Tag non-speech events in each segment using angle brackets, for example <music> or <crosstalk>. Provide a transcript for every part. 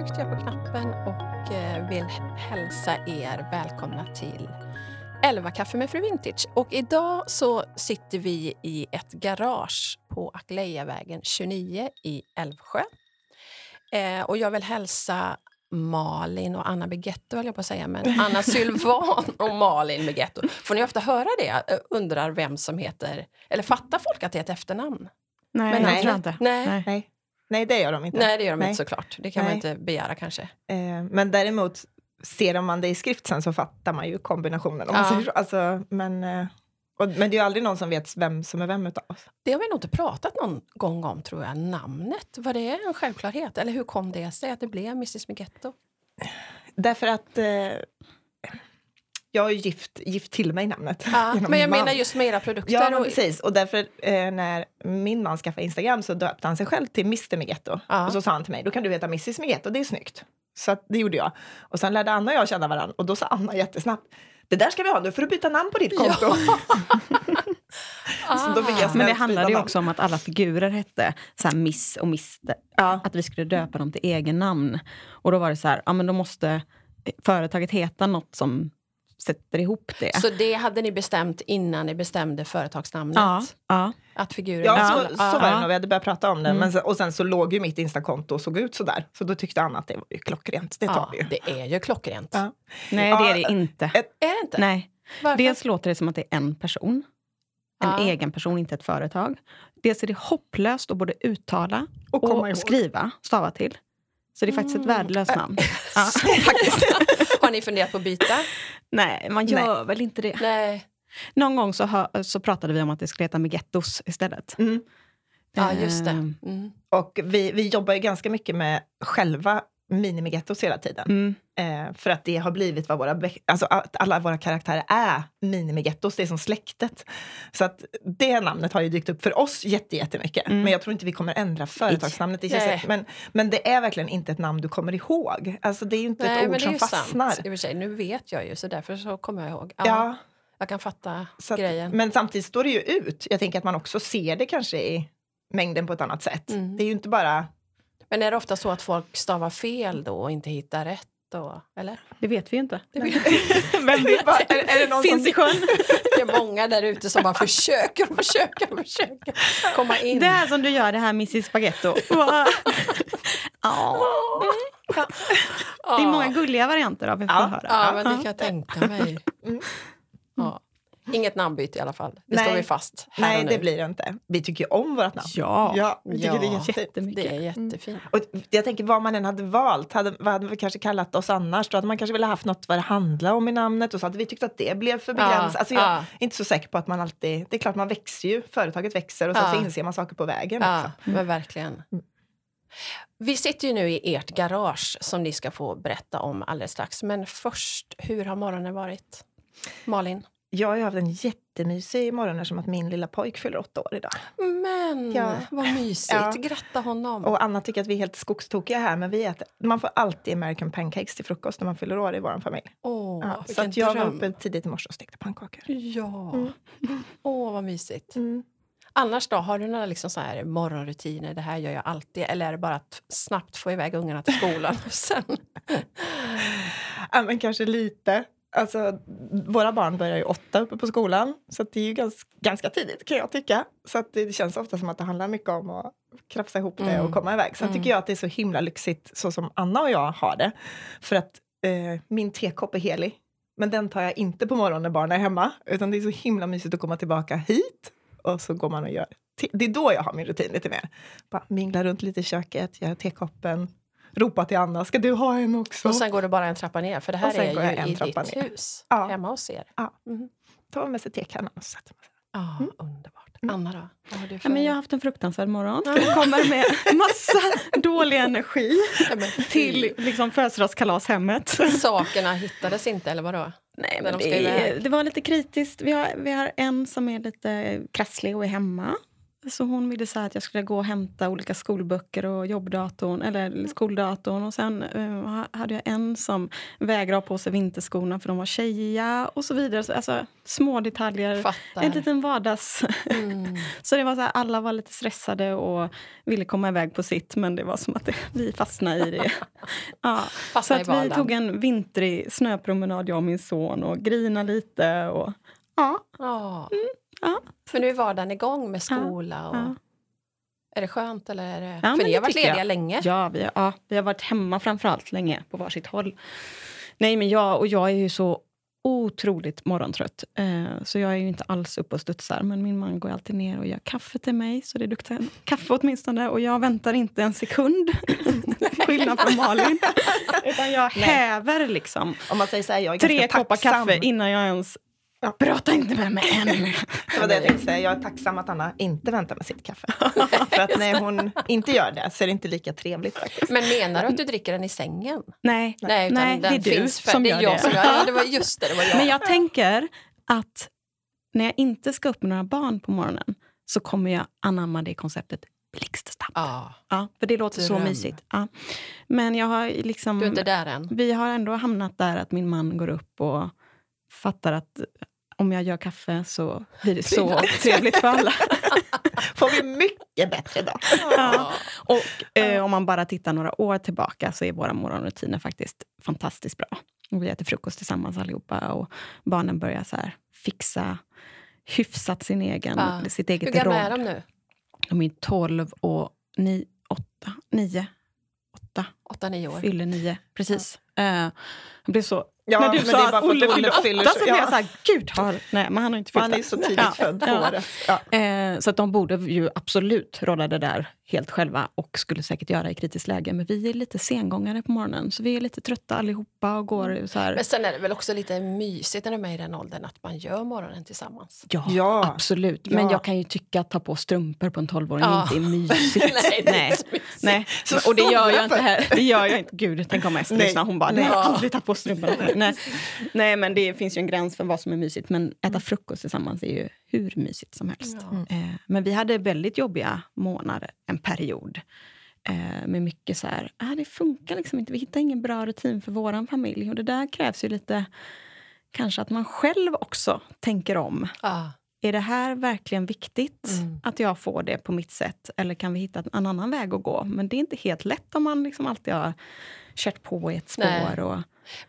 tryckte jag på knappen och eh, vill hälsa er välkomna till 11 kaffe med Fru Vintage. Och idag så sitter vi i ett garage på Aklejavägen 29 i Älvsjö. Eh, och jag vill hälsa Malin och Anna Begetto, höll jag på att säga, men <laughs> Anna Sylvan och Malin Begetto. Får ni ofta höra det? Eh, Undrar vem som heter... Eller fattar folk att det är ett efternamn? Nej, Men nej. Nej. Nej. Nej. Nej, det gör de inte. Nej, det gör de Nej. inte såklart. Det kan man Nej. inte begära kanske. Eh, men däremot, ser man det i skrift sen så fattar man ju kombinationen. Om man Ja. säger så. Alltså, men, eh, och, men det är ju aldrig någon som vet vem som är vem utav oss. Det har vi nog inte pratat någon gång om, tror jag. Namnet, var det en självklarhet? Eller hur kom det sig att det blev Mrs Migetto? Därför att eh, jag har ju gift, gift till mig namnet. Ja, <laughs> men jag man. menar just med era produkter. Ja, och, precis. Och därför eh, när min man skaffade Instagram så döpte han sig själv till Mr Migetto. Ja. Och så sa han till mig, då kan du heta Mrs Migetto, det är snyggt. Så att, det gjorde jag. Och sen lärde Anna och jag känna varandra och då sa Anna jättesnabbt, det där ska vi ha, nu får du byta namn på ditt konto. <laughs> Ah. Men det handlade ju också om att alla figurer hette så här Miss och Mr. Ja. Att vi skulle döpa dem till egen namn. Och då var det så här, ja men då måste företaget heta något som sätter ihop det. Så det hade ni bestämt innan ni bestämde företagsnamnet? ja, ja. Att figuren Ja, skulle... så, så var det Ja. när vi hade börjat prata om det. Mm. Men sen, och sen så låg ju mitt Instakonto och såg ut så där. Så då tyckte Anna att det var ju klockrent. Det tar ja, vi ju. det är ju klockrent. Ja. Nej, det är det inte. ett- Är det inte? Nej. Varför? Dels låter det som att det är en person. En Ja. egen person, inte ett företag. Dels är det hopplöst att både uttala Och och, skriva, stava till. Så det är faktiskt ett Mm. värdelöst namn. <laughs> Ja. <laughs> Har ni funderat på att byta? Nej, man gör väl inte det. Nej. Någon gång så, hö- så pratade vi om att det skulle heta Migettos istället. Mm. Ja, just det. Ehm, Mm. Och vi, vi jobbar ju ganska mycket med själva minimigettos hela tiden. Mm. Eh, för att det har blivit vad våra, alltså att alla våra karaktärer är minimigettos, det är som släktet. Så att det namnet har ju dykt upp för oss jätte, jättemycket. Mm. Men jag tror inte vi kommer ändra företagsnamnet. i. Men, men det är verkligen inte ett namn du kommer ihåg. Alltså det är ju inte Nej, ett ord som fastnar. sant. I och sig, nu vet jag ju, så därför så kommer jag ihåg. Ja, Ja, Jag kan fatta att, grejen. men samtidigt står det ju ut. Jag tänker att man också ser det kanske i mängden på ett annat sätt. Mm. Det är ju inte bara... Men är det ofta så att folk stavar fel då och inte hittar rätt? Då, eller? Det vet vi inte. Det, vet, <laughs> Vem vet? <laughs> är, är det någon Finns som... i sjön. <laughs> det är många där ute som bara försöker och försöker och försöker komma in. Det här som du gör, det här Mrs Spaghetto. ja. Det är många gulliga varianter av vi får Ja. höra. Ja, men det kan jag tänka mig. Mm. Ja. Inget namnbyte i alla fall. Det Nej. står vi fast här Nej, och nu. det blir det inte. Vi tycker ju om vårt namn. Ja. Ja, vi tycker det är Ja. jättefint. Jättemycket. Det är jättefint. Och jag tänker vad man än hade valt, hade, vad hade vi kanske kallat oss annars? Då hade man kanske velat haft något vad det handlar om i namnet och så hade vi tyckt att det blev för begränsat. Ja, alltså jag ja. är inte så säker på att man alltid... Det är klart man växer ju, företaget växer och sen Ja. så inser man saker på vägen Ja, också. men verkligen. Mm. Vi sitter ju nu i ert garage som ni ska få berätta om alldeles strax. Men först, hur har morgonen varit? Malin? Jag har ju haft en jättemysig morgon eftersom att min lilla pojk fyller åtta år idag. Men Ja. vad mysigt. Ja. Gratta honom. Och Anna tycker att vi är helt skogstokiga här, men vi äter, man får alltid American pancakes till frukost när man fyller år i vår familj. Åh, Ja, så att jag var dröm. uppe tidigt i morse och stekte pannkakor. Ja. Mm. Åh, vad mysigt. Mm. Annars då, har du några liksom så här morgonrutiner? Det här gör jag alltid. Eller är det bara att snabbt få iväg ungarna till skolan och sen... <laughs> Ja, men kanske lite. Alltså, våra barn börjar ju åtta uppe på skolan, så det är ju ganska, ganska tidigt kan jag tycka. Så det känns ofta som att det handlar mycket om att krafsa ihop det Mm. och komma iväg. Sen Mm. tycker jag att det är så himla lyxigt så som Anna och jag har det. För att eh, min tekopp är helig. Men den tar jag inte på morgonen när barnen är hemma. Utan det är så himla mysigt att komma tillbaka hit. Och så går man och gör. te- Det är då jag har min rutin lite mer. Bara mingla runt lite i köket, göra tekoppen. Ropa till Anna, ska du ha en också? Och sen går det bara en trappa ner, för det här är en ju i trappa ditt ner. hus, Ja. hemma hos er. Ja. Tar man med sig tekannan och sätter man sig. Ja, underbart. Anna då? Vad har du för... Ja, men jag har haft en fruktansvärd morgon. Jag kommer med massa dålig energi <laughs> till liksom, födelsedagskalashemmet. Sakerna hittades inte, eller vadå? Nej, men de det, det var lite kritiskt. Vi har, vi har en som är lite krasslig och är hemma. Så hon ville så att jag skulle gå och hämta olika skolböcker och jobbdatorn, eller skoldatorn. Och sen eh, hade jag en som vägrade på sig vinterskorna för de var tjejiga och så vidare. Så, alltså, små detaljer. Fattar. En liten vardags... Mm. <laughs> så det var så här, alla var lite stressade och ville komma iväg på sitt men det var som att det, vi fastnade i det. <laughs> ja. Så Fastna i att vi tog en vintrig snöpromenad, jag och min son, och grinade lite. Och, ja, Ja. Ja. Men nu är vardagen igång med skola. Och... ja. Är det skönt? Eller är det... Ja, För ni har varit lediga jag. länge. Ja vi, har- ja, vi har varit hemma framförallt länge på varsitt håll. Nej, men jag, och jag är ju så otroligt morgontrött. Eh, så jag är ju inte alls uppe och studsar. Men min man går alltid ner och gör kaffe till mig. Så det luktar kaffe åtminstone. Och jag väntar inte en sekund. <laughs> Skillnad från Malin. Utan jag Nej. häver liksom Om man säger här, jag är tre koppar kaffe innan jag ens... Ja. Prata inte med mig än. Det var det jag tänkte säga. Jag är tacksam att Anna inte väntar med sitt kaffe. <laughs> För att när hon inte gör det så är det inte lika trevligt faktiskt. Men menar du att du dricker den i sängen? Nej, Nej, utan Nej, den det är du finns för, som det gör är jag det. Som gör, ja, det var <laughs> just det, det var jag. Men jag tänker att när jag inte ska upp med några barn på morgonen så kommer jag anamma det konceptet blixtsnabbt. Ja, Ja, för det låter så Dröm. mysigt. Ja. Men jag har liksom... du är inte där än. Vi har ändå hamnat där att min man går upp och fattar att om jag gör kaffe så blir det så trevligt för alla. <laughs> Får vi mycket bättre då. Ja. Och eh, om man bara tittar några år tillbaka så är våra morgonrutiner faktiskt fantastiskt bra. Vi äter frukost tillsammans allihopa och barnen börjar så här fixa hyfsat sin egen, Ja. sitt eget Hur gamla är råd. de nu? De är 12 och 9, 8, 9, 8, Åtta, nio år? fyller 9. Precis. Eh, jag blev så... Ja, när du men det sa är bara att Olle fyller 8 fyller så så- blev jag ja. så här, gud har... Nej, men han har inte fyllt Han är så tidigt Ja. född på Ja. året. Ja. Eh, så att de borde ju absolut råda det där helt själva och skulle säkert göra i kritiskt läge. Men vi är lite sengångare på morgonen så vi är lite trötta allihopa och går så här. Men sen är det väl också lite mysigt när de är i den åldern att man gör morgonen tillsammans. Ja, Ja. absolut. Men Ja. jag kan ju tycka att ta på strumpor på en tolvåring Ja. inte är <laughs> mysigt. Nej, det är inte mysigt. Nej. Så och det gör jag inte här. Det gör jag inte. Gud, tänk om Ester lyssnar. Hon bara, Nej. aldrig ta på strumporna. <laughs> Nej. nej, men det finns ju en gräns för vad som är mysigt. Men äta frukost tillsammans är ju hur mysigt som helst. Ja. Eh, men vi hade väldigt jobbiga månader, en period. Eh, med mycket så här, ah, det funkar liksom inte. Vi hittar ingen bra rutin för vår familj. Och det där krävs ju lite, kanske att man själv också tänker om. Ja. Är det här verkligen viktigt Mm. att jag får det på mitt sätt? Eller kan vi hitta en annan väg att gå? Men det är inte helt lätt om man liksom alltid har kört på i ett spår. Nej. Och,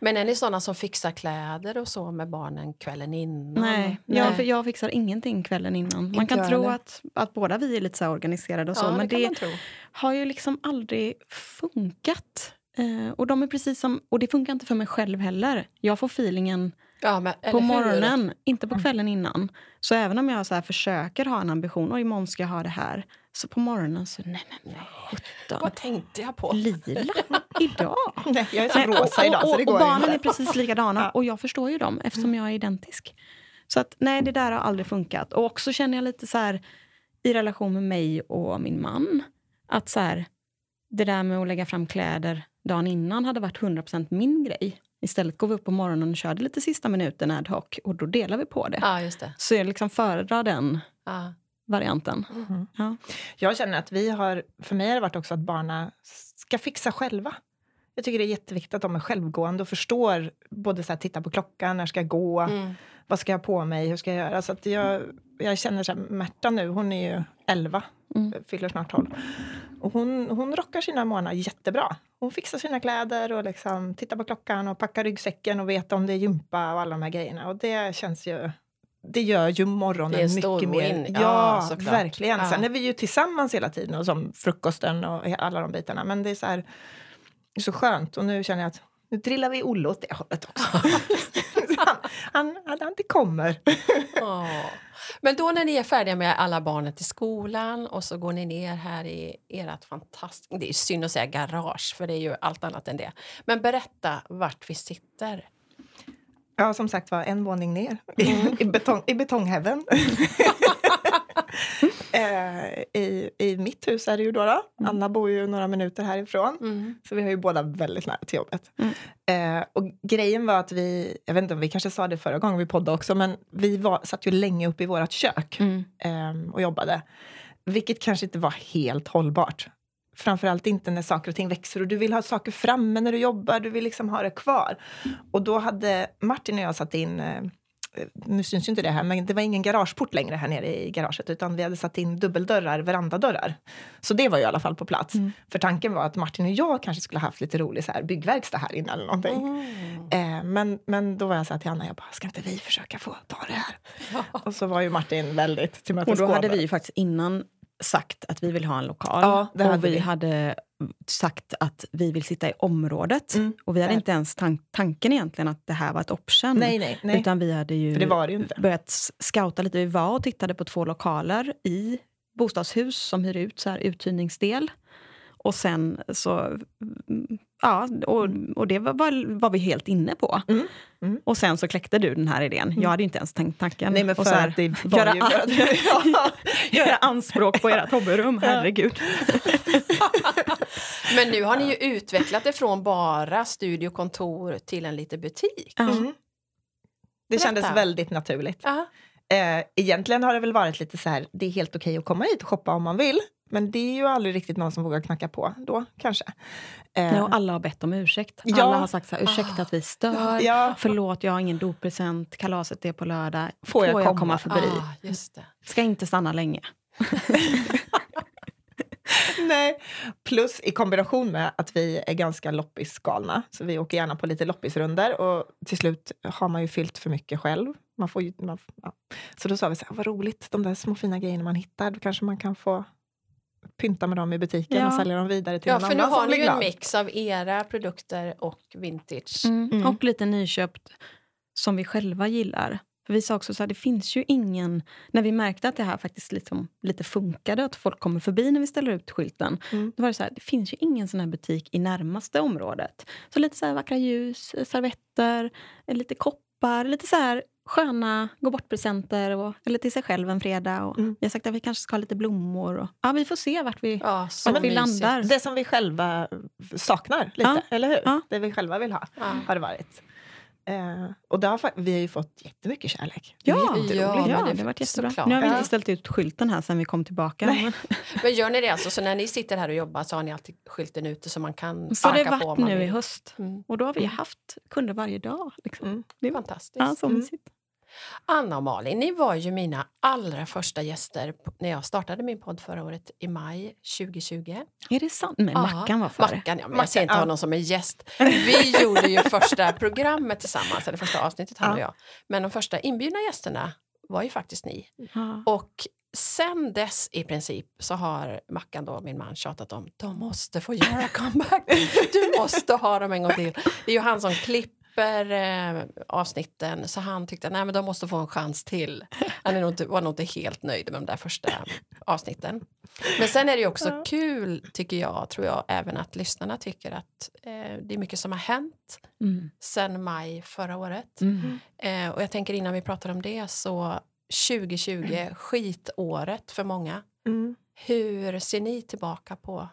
Men är ni såna som fixar kläder och så med barnen kvällen innan? nej, Jag, för jag fixar ingenting kvällen innan. Man Inte kan jag tro att, att båda vi är lite så organiserade och så. ja, men det kan det man har ju liksom aldrig funkat. Eh, och, de är precis som, och det funkar inte för mig själv heller. Jag får feelingen Ja, men, på hur? morgonen, inte på kvällen innan. Så även om jag så här försöker ha en ambition, och imorgon ska jag ha det här. Så på morgonen så, nej men vad sjutton. Vad tänkte jag på? Lila <laughs> idag? Nej, jag är så Nej, rosa och, idag och, så det går och barnen inte. är precis likadana Ja. och jag förstår ju dem eftersom jag är identisk. Så att nej, det där har aldrig funkat. Och också känner jag lite så här i relation med mig och min man. Att så här, det där med att lägga fram kläder dagen innan hade varit 100% min grej. Istället går vi upp på morgonen och körde lite sista minuten ad hoc och då delar vi på det. Ja, just det. Så jag liksom föredrar den Ja. varianten. Mhm. Ja. Jag känner att vi har, för mig har det varit också att barnen ska fixa själva. Jag tycker det är jätteviktigt att de är självgående och förstår både så här, titta på klockan, när ska jag gå, Mm. vad ska jag ha på mig, hur ska jag göra? Så att jag, jag känner så här, Märta nu, hon är ju 11, Mm. fyller snart 12. Och hon, hon rockar sina månader jättebra. Hon fixar sina kläder och liksom tittar på klockan och packar ryggsäcken och vet om det är gympa och alla de här grejerna. Och det känns ju... Det gör ju morgonen mycket mer... Ja, Ja, såklart. verkligen. Ja. Sen är vi ju tillsammans hela tiden och som frukosten och alla de bitarna. Men det är så här, det är så skönt. Och nu känner jag att nu drillar vi Olle åt det hållet också. <laughs> han, han, han, han det kommer. Åh. Men då när ni är färdiga med alla barnen till skolan och så går ni ner här i ert fantastiska... Det är synd att säga garage, för det är ju allt annat än det. Men berätta vart vi sitter. Ja, som sagt var, en våning ner Mm. i, betong, i betongheaven. <laughs> eh, i, I mitt hus är det ju då. då. Anna bor ju några minuter härifrån. Mm. Så vi har ju båda väldigt nära till jobbet. Mm. Eh, och grejen var att vi, jag vet inte om vi kanske sa det förra gången vi poddade också, men vi var, satt ju länge uppe i vårt kök Mm. eh, och jobbade. vilket kanske inte var helt hållbart. Framförallt inte när saker och ting växer och du vill ha saker framme när du jobbar. Du vill liksom ha det kvar. Och då hade Martin och jag satt in eh, nu syns ju inte det här, men det var ingen garageport längre här nere i garaget utan vi hade satt in dubbeldörrar, verandadörrar. Så det var ju i alla fall på plats. Mm. För tanken var att Martin och jag kanske skulle haft lite rolig så här, byggverkstad här inne eller någonting. Mm. Eh, men, men då var jag så här till Anna, jag bara, ska inte vi försöka få ta det här? Ja. Och så var ju Martin väldigt tillmötesgående. Och då hade vi ju faktiskt innan sagt att vi vill ha en lokal. Ja, och vi, vi, hade sagt att vi vill sitta i området. Mm, och vi hade där. inte ens tan tanken egentligen att det här var ett option. Nej, nej, nej. Utan vi hade ju, det det ju börjat scouta lite. Vi var och tittade på två lokaler i bostadshus som hyr ut så här uthyrningsdel. Och sen så Ja, och, och det var, var, vi helt inne på. Mm. Mm. Och sen så kläckte du den här idén. Jag hade inte ens tänkt tanken. Nej, men för och så här, att det var göra, <laughs> ju <laughs> göra anspråk på ert hobbyrum, herregud. <laughs> men nu har ni ju utvecklat det från bara studiokontor till en liten butik. Mm. Det kändes väldigt naturligt. Uh -huh. eh, egentligen har det väl varit lite så här, det är helt okej att komma hit och shoppa om man vill. Men det är ju aldrig riktigt någon som vågar knacka på då, kanske. Nej, och alla har bett om ursäkt. Ja. Alla har sagt så här, ursäkta att vi stör, ja. förlåt jag har ingen doppresent, kalaset är på lördag. Får jag, Får jag komma? komma förbi? Ah, just det. Ska inte stanna länge. <laughs> Nej, plus i kombination med att vi är ganska loppisgalna. Så vi åker gärna på lite loppisrunder och till slut har man ju fyllt för mycket själv. Man får ju, man, ja. Så då sa vi så här, vad roligt, de där små fina grejerna man hittar, då kanske man kan få pynta med dem i butiken ja. och sälja dem vidare till ja, någon annan Ja, för nu har ni ju en mix av era produkter och vintage. Mm. Mm. Och lite nyköpt som vi själva gillar. För vi sa också så här, det finns ju ingen... När vi märkte att det här faktiskt liksom lite funkade, att folk kommer förbi när vi ställer ut skylten. Mm. Då var det så här, det finns ju ingen sån här butik i närmaste området. Så lite så här vackra ljus, servetter, lite koppar, lite så här sköna gå bort-presenter eller till sig själv en fredag. Och mm. Vi har sagt att vi kanske ska ha lite blommor. Och, ja, vi får se vart vi, ja, vart vi landar. Det som vi själva saknar lite, ja. eller hur? Ja. Det vi själva vill ha, har det varit. Eh, och där har, vi har ju fått jättemycket kärlek. Ja, det, ja, ja, det har varit jättebra. Såklart. Nu har vi inte ställt ut skylten här sen vi kom tillbaka. Men. <laughs> men gör ni det alltså? Så när ni sitter här och jobbar så har ni alltid skylten ute så man kan Så det har varit nu i höst. Mm. Och då har vi mm. haft kunder varje dag. Liksom. Mm. Det är fantastiskt. Ja, så mm. Anna och Malin, ni var ju mina allra första gäster när jag startade min podd förra året i maj 2020. Är det sant? Men ja, Mackan var före. Mackan, ja, men jag ser inte honom som en gäst. Vi gjorde ju första programmet tillsammans, eller första avsnittet han och jag. Men de första inbjudna gästerna var ju faktiskt ni. Ja. Och sen dess i princip så har Mackan, då, min man, tjatat om de måste få göra comeback. Du måste ha dem en gång till. Det är ju han som klipper släpper eh, avsnitten så han tyckte att de måste få en chans till. <laughs> Han är nog inte, var nog inte helt nöjd med de där första avsnitten. Men sen är det också ja. kul, tycker jag, tror jag, även att lyssnarna tycker att eh, det är mycket som har hänt mm. sen maj förra året. Mm. Eh, och jag tänker innan vi pratar om det så 2020, mm. skitåret för många. Mm. Hur ser ni tillbaka på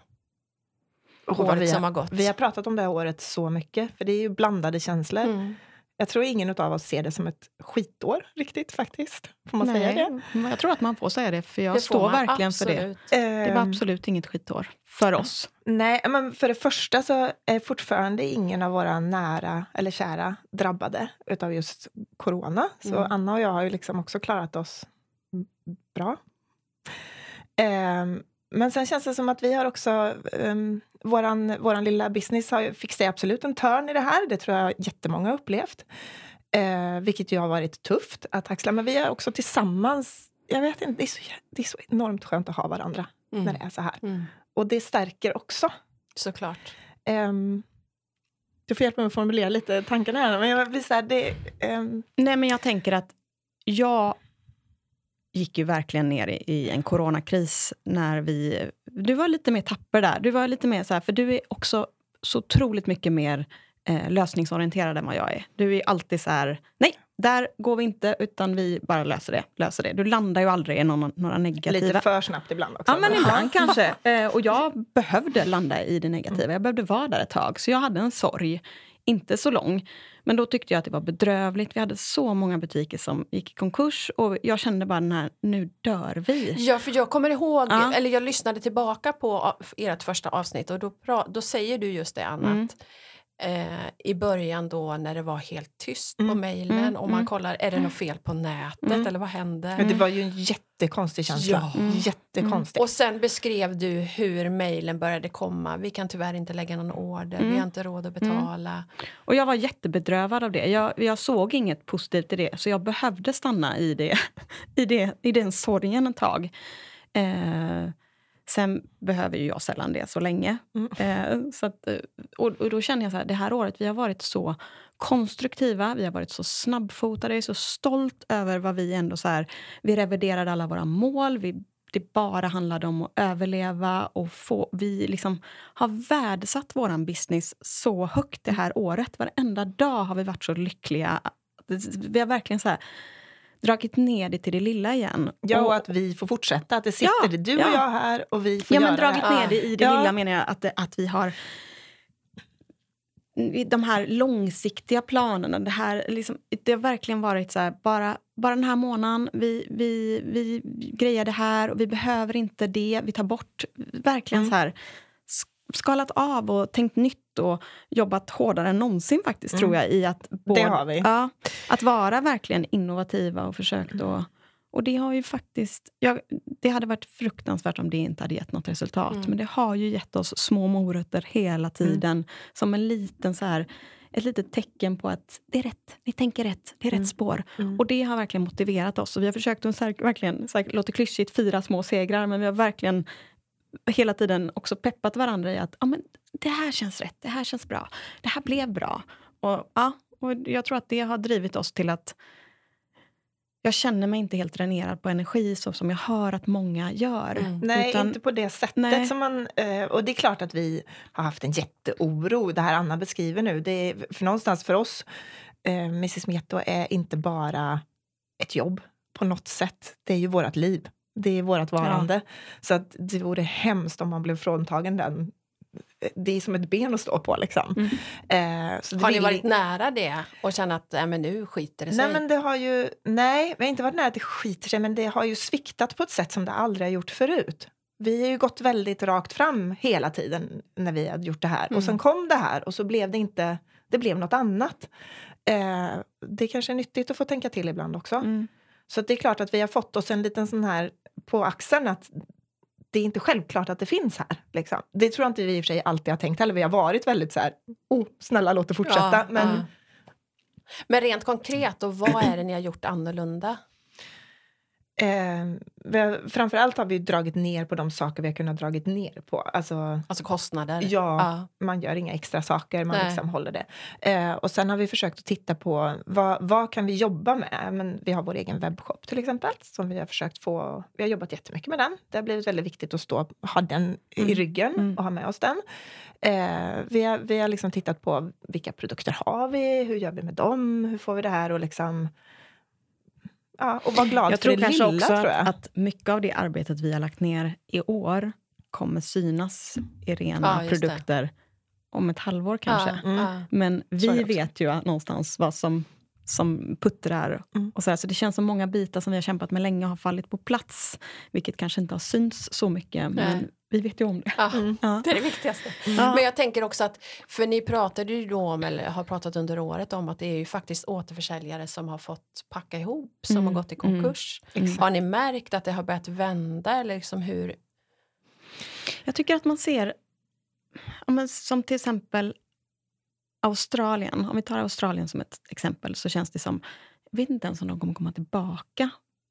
året har, som har gått. Vi har pratat om det här året så mycket, för det är ju blandade känslor. Mm. Jag tror ingen av oss ser det som ett skitår riktigt faktiskt. Får man Nej, säga det? Jag tror att man får säga det, för jag det står verkligen absolut. för det. Det var ehm. absolut inget skitår för oss. Nej, men för det första så är fortfarande ingen av våra nära eller kära drabbade av just corona. Så mm. Anna och jag har ju liksom också klarat oss bra. Um, men sen känns det som att vi har också... Um, våran, våran lilla business har, fick sig absolut en törn i det här. Det tror jag jättemånga har upplevt. Eh, vilket ju har varit tufft att axla. Men vi har också tillsammans... Jag vet inte, det är så, det är så enormt skönt att ha varandra mm. när det är så här. Mm. Och det stärker också. Såklart. Um, du får hjälpa mig att formulera lite tankarna här. Men jag blir så här, det, um... Nej, men jag tänker att jag gick ju verkligen ner i, i, en coronakris när vi... Du var lite mer tapper där. Du var lite mer så här, för du är också så otroligt mycket mer eh, lösningsorienterad än vad jag är. Du är alltid så här, nej, där går vi inte, utan vi bara löser det. Löser det. Du landar ju aldrig i någon, några negativa... Lite för snabbt ibland också. Ja, men ibland kanske. <laughs> Eh, och jag behövde landa i det negativa. Jag behövde vara där ett tag. Så jag hade en sorg inte så lång. Men då tyckte jag att det var bedrövligt. Vi hade så många butiker som gick i konkurs och jag kände bara den här, nu dör vi. Ja, för jag kommer ihåg, Ja. eller jag lyssnade tillbaka på ert första avsnitt och då, då säger du just det Anna, Mm. att eh, i början då när det var helt tyst på Mm. mejlen Mm, och man mm. kollar, är det något fel på nätet Mm. eller vad händer? Men det var ju en jättekonstig känsla. Ja. Mm. Jättekonstig. Och sen beskrev du hur mejlen började komma. Vi kan tyvärr inte lägga någon order, vi har inte råd att betala. Och jag var jättebedrövad av det. Jag, jag såg inget positivt i det, så jag behövde stanna i, det, <laughs> i, det, i den sorgen ett tag. Eh, sen behöver ju jag sällan det så länge. Mm. Eh, så att, eh, och, och då känner jag så här, det här året, vi har varit så konstruktiva, vi har varit så snabbfotade, jag är så stolt över vad vi ändå så här, vi reviderade alla våra mål, vi, det bara handlade om att överleva och få, vi liksom har värdesatt vår business så högt det här året. Varenda dag har vi varit så lyckliga. Vi har verkligen så här, dragit ner det till det lilla igen. Ja, och att vi får fortsätta. Att det sitter Ja, du och ja. jag här och vi får Ja, göra men dragit det här. ner det i det Ja. lilla menar jag att, det, att vi har de här långsiktiga planerna. Det, här, liksom, det har verkligen varit så här, bara, bara den här månaden, vi, vi, vi grejer det här och vi behöver inte det. Vi tar bort, verkligen Mm. så här, skalat av och tänkt nytt och jobbat hårdare än någonsin faktiskt, Mm. tror jag. i att både. Ja, att vara verkligen innovativa och försökt Mm. att och det har ju faktiskt... Ja, det hade varit fruktansvärt om det inte hade gett något resultat. Mm. Men det har ju gett oss små morötter hela tiden. Som en liten så här, ett litet tecken på att det är rätt. Ni tänker rätt. Det är Mm. rätt spår. Mm. Och det har verkligen motiverat oss. Och vi har försökt att verkligen, så här, låter klyschigt, fira små segrar. Men vi har verkligen hela tiden också peppat varandra i att ja, men det här känns rätt. Det här känns bra. Det här blev bra. Och, ja, och jag tror att det har drivit oss till att jag känner mig inte helt dränerad på energi så som jag hör att många gör. Mm. Nej, Utan- inte på det sättet. Nej. Som man, eh, och det är klart att vi har haft en jätteoro. Det här Anna beskriver nu, det är, för någonstans för oss, eh, Mrs Mieto är inte bara ett jobb på något sätt. Det är ju vårt liv. Det är vårt varande. Så att det vore hemskt om man blev fråntagen den. Det är som ett ben att stå på. Liksom. Mm. Eh, så det Har ni varit nära det och känna att äh, men nu skiter det sig? Nej, men det har ju, nej, vi har inte varit nära att det skiter sig, men det har ju sviktat på ett sätt som det aldrig har gjort förut. Vi har ju gått väldigt rakt fram hela tiden när vi hade gjort det här. Mm. Och sen kom det här och så blev det inte, det blev något annat. Eh, det kanske är nyttigt att få tänka till ibland också. Mm. Så det är klart att vi har fått oss en liten sån här på axeln att det är inte självklart att det finns här. Liksom. Det tror jag inte vi i och för sig alltid har tänkt heller. Vi har varit väldigt så här, oh, snälla låt det fortsätta. Ja, men ja. Men rent konkret, och vad är det ni har gjort annorlunda? Eh, vi har, framförallt har vi dragit ner på de saker vi har kunnat dragit ner på. Alltså, Alltså kostnader? ja, man gör inga extra saker, man Nej. liksom håller det. Eh, och sen har vi försökt att titta på vad, vad kan vi jobba med? Men vi har vår egen webbshop till exempel, som vi har försökt få. Vi har jobbat jättemycket med den. Det har blivit väldigt viktigt att stå, ha den i Mm. ryggen Mm. och ha med oss den. Eh, vi har, vi har liksom tittat på vilka produkter har vi, hur gör vi med dem, hur får vi det här och liksom Ja, och vara glad Jag för tror det kanske lilla, också tror jag. att, mycket av det arbetet vi har lagt ner i år kommer synas i rena Ja, just det. produkter om ett halvår kanske. Ja, Mm. ja. Men vi vet ju någonstans vad som, som puttrar. Mm. Och så, här, så det känns som många bitar som vi har kämpat med länge har fallit på plats. Vilket kanske inte har synts så mycket, men Nej. Vi vet ju om det. Ja, Mm. Det är det viktigaste. Ja. Men jag tänker också att, för ni pratade ju då om, eller har pratat under året om att det är ju faktiskt återförsäljare som har fått packa ihop, som Mm, har gått i konkurs. Exakt. Har ni märkt att det har börjat vända eller liksom hur? Jag tycker att man ser, men som till exempel Australien. Om vi tar Australien som ett exempel så känns det som, jag vet inte ens om de kommer komma tillbaka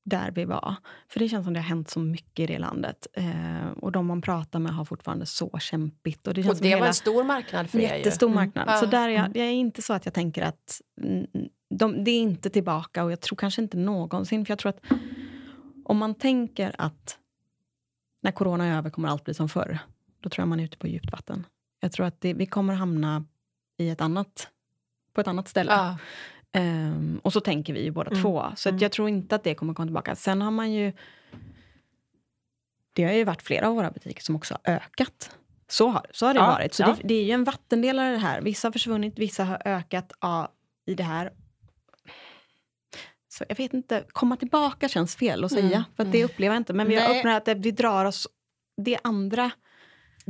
där vi var. För det känns som det har hänt så mycket i det landet. Eh, och de man pratar med har fortfarande så kämpigt. Och det känns Och det var en stor marknad för er ju. jättestor Mm. marknad. Ja. Så där är jag, Mm. jag är inte så att jag tänker att mm, de, det är inte tillbaka och jag tror kanske inte någonsin. För jag tror att om man tänker att när corona är över kommer allt bli som förr. Då tror jag man är ute på djupt vatten. Jag tror att det, vi kommer hamna i ett annat, på ett annat ställe. Ja. Ehm, och så tänker vi ju båda Mm. två. Så att Mm. jag tror inte att det kommer komma tillbaka. Sen har man ju... Det har ju varit flera av våra butiker som också har ökat. Så har, så har det Ja, varit. Så ja. det, det är ju en vattendelare det här. Vissa har försvunnit, vissa har ökat ja, i det här. Så jag vet inte, komma tillbaka känns fel att säga. Mm, För att det upplever jag inte. Men vi har öppnat att vi drar oss det andra.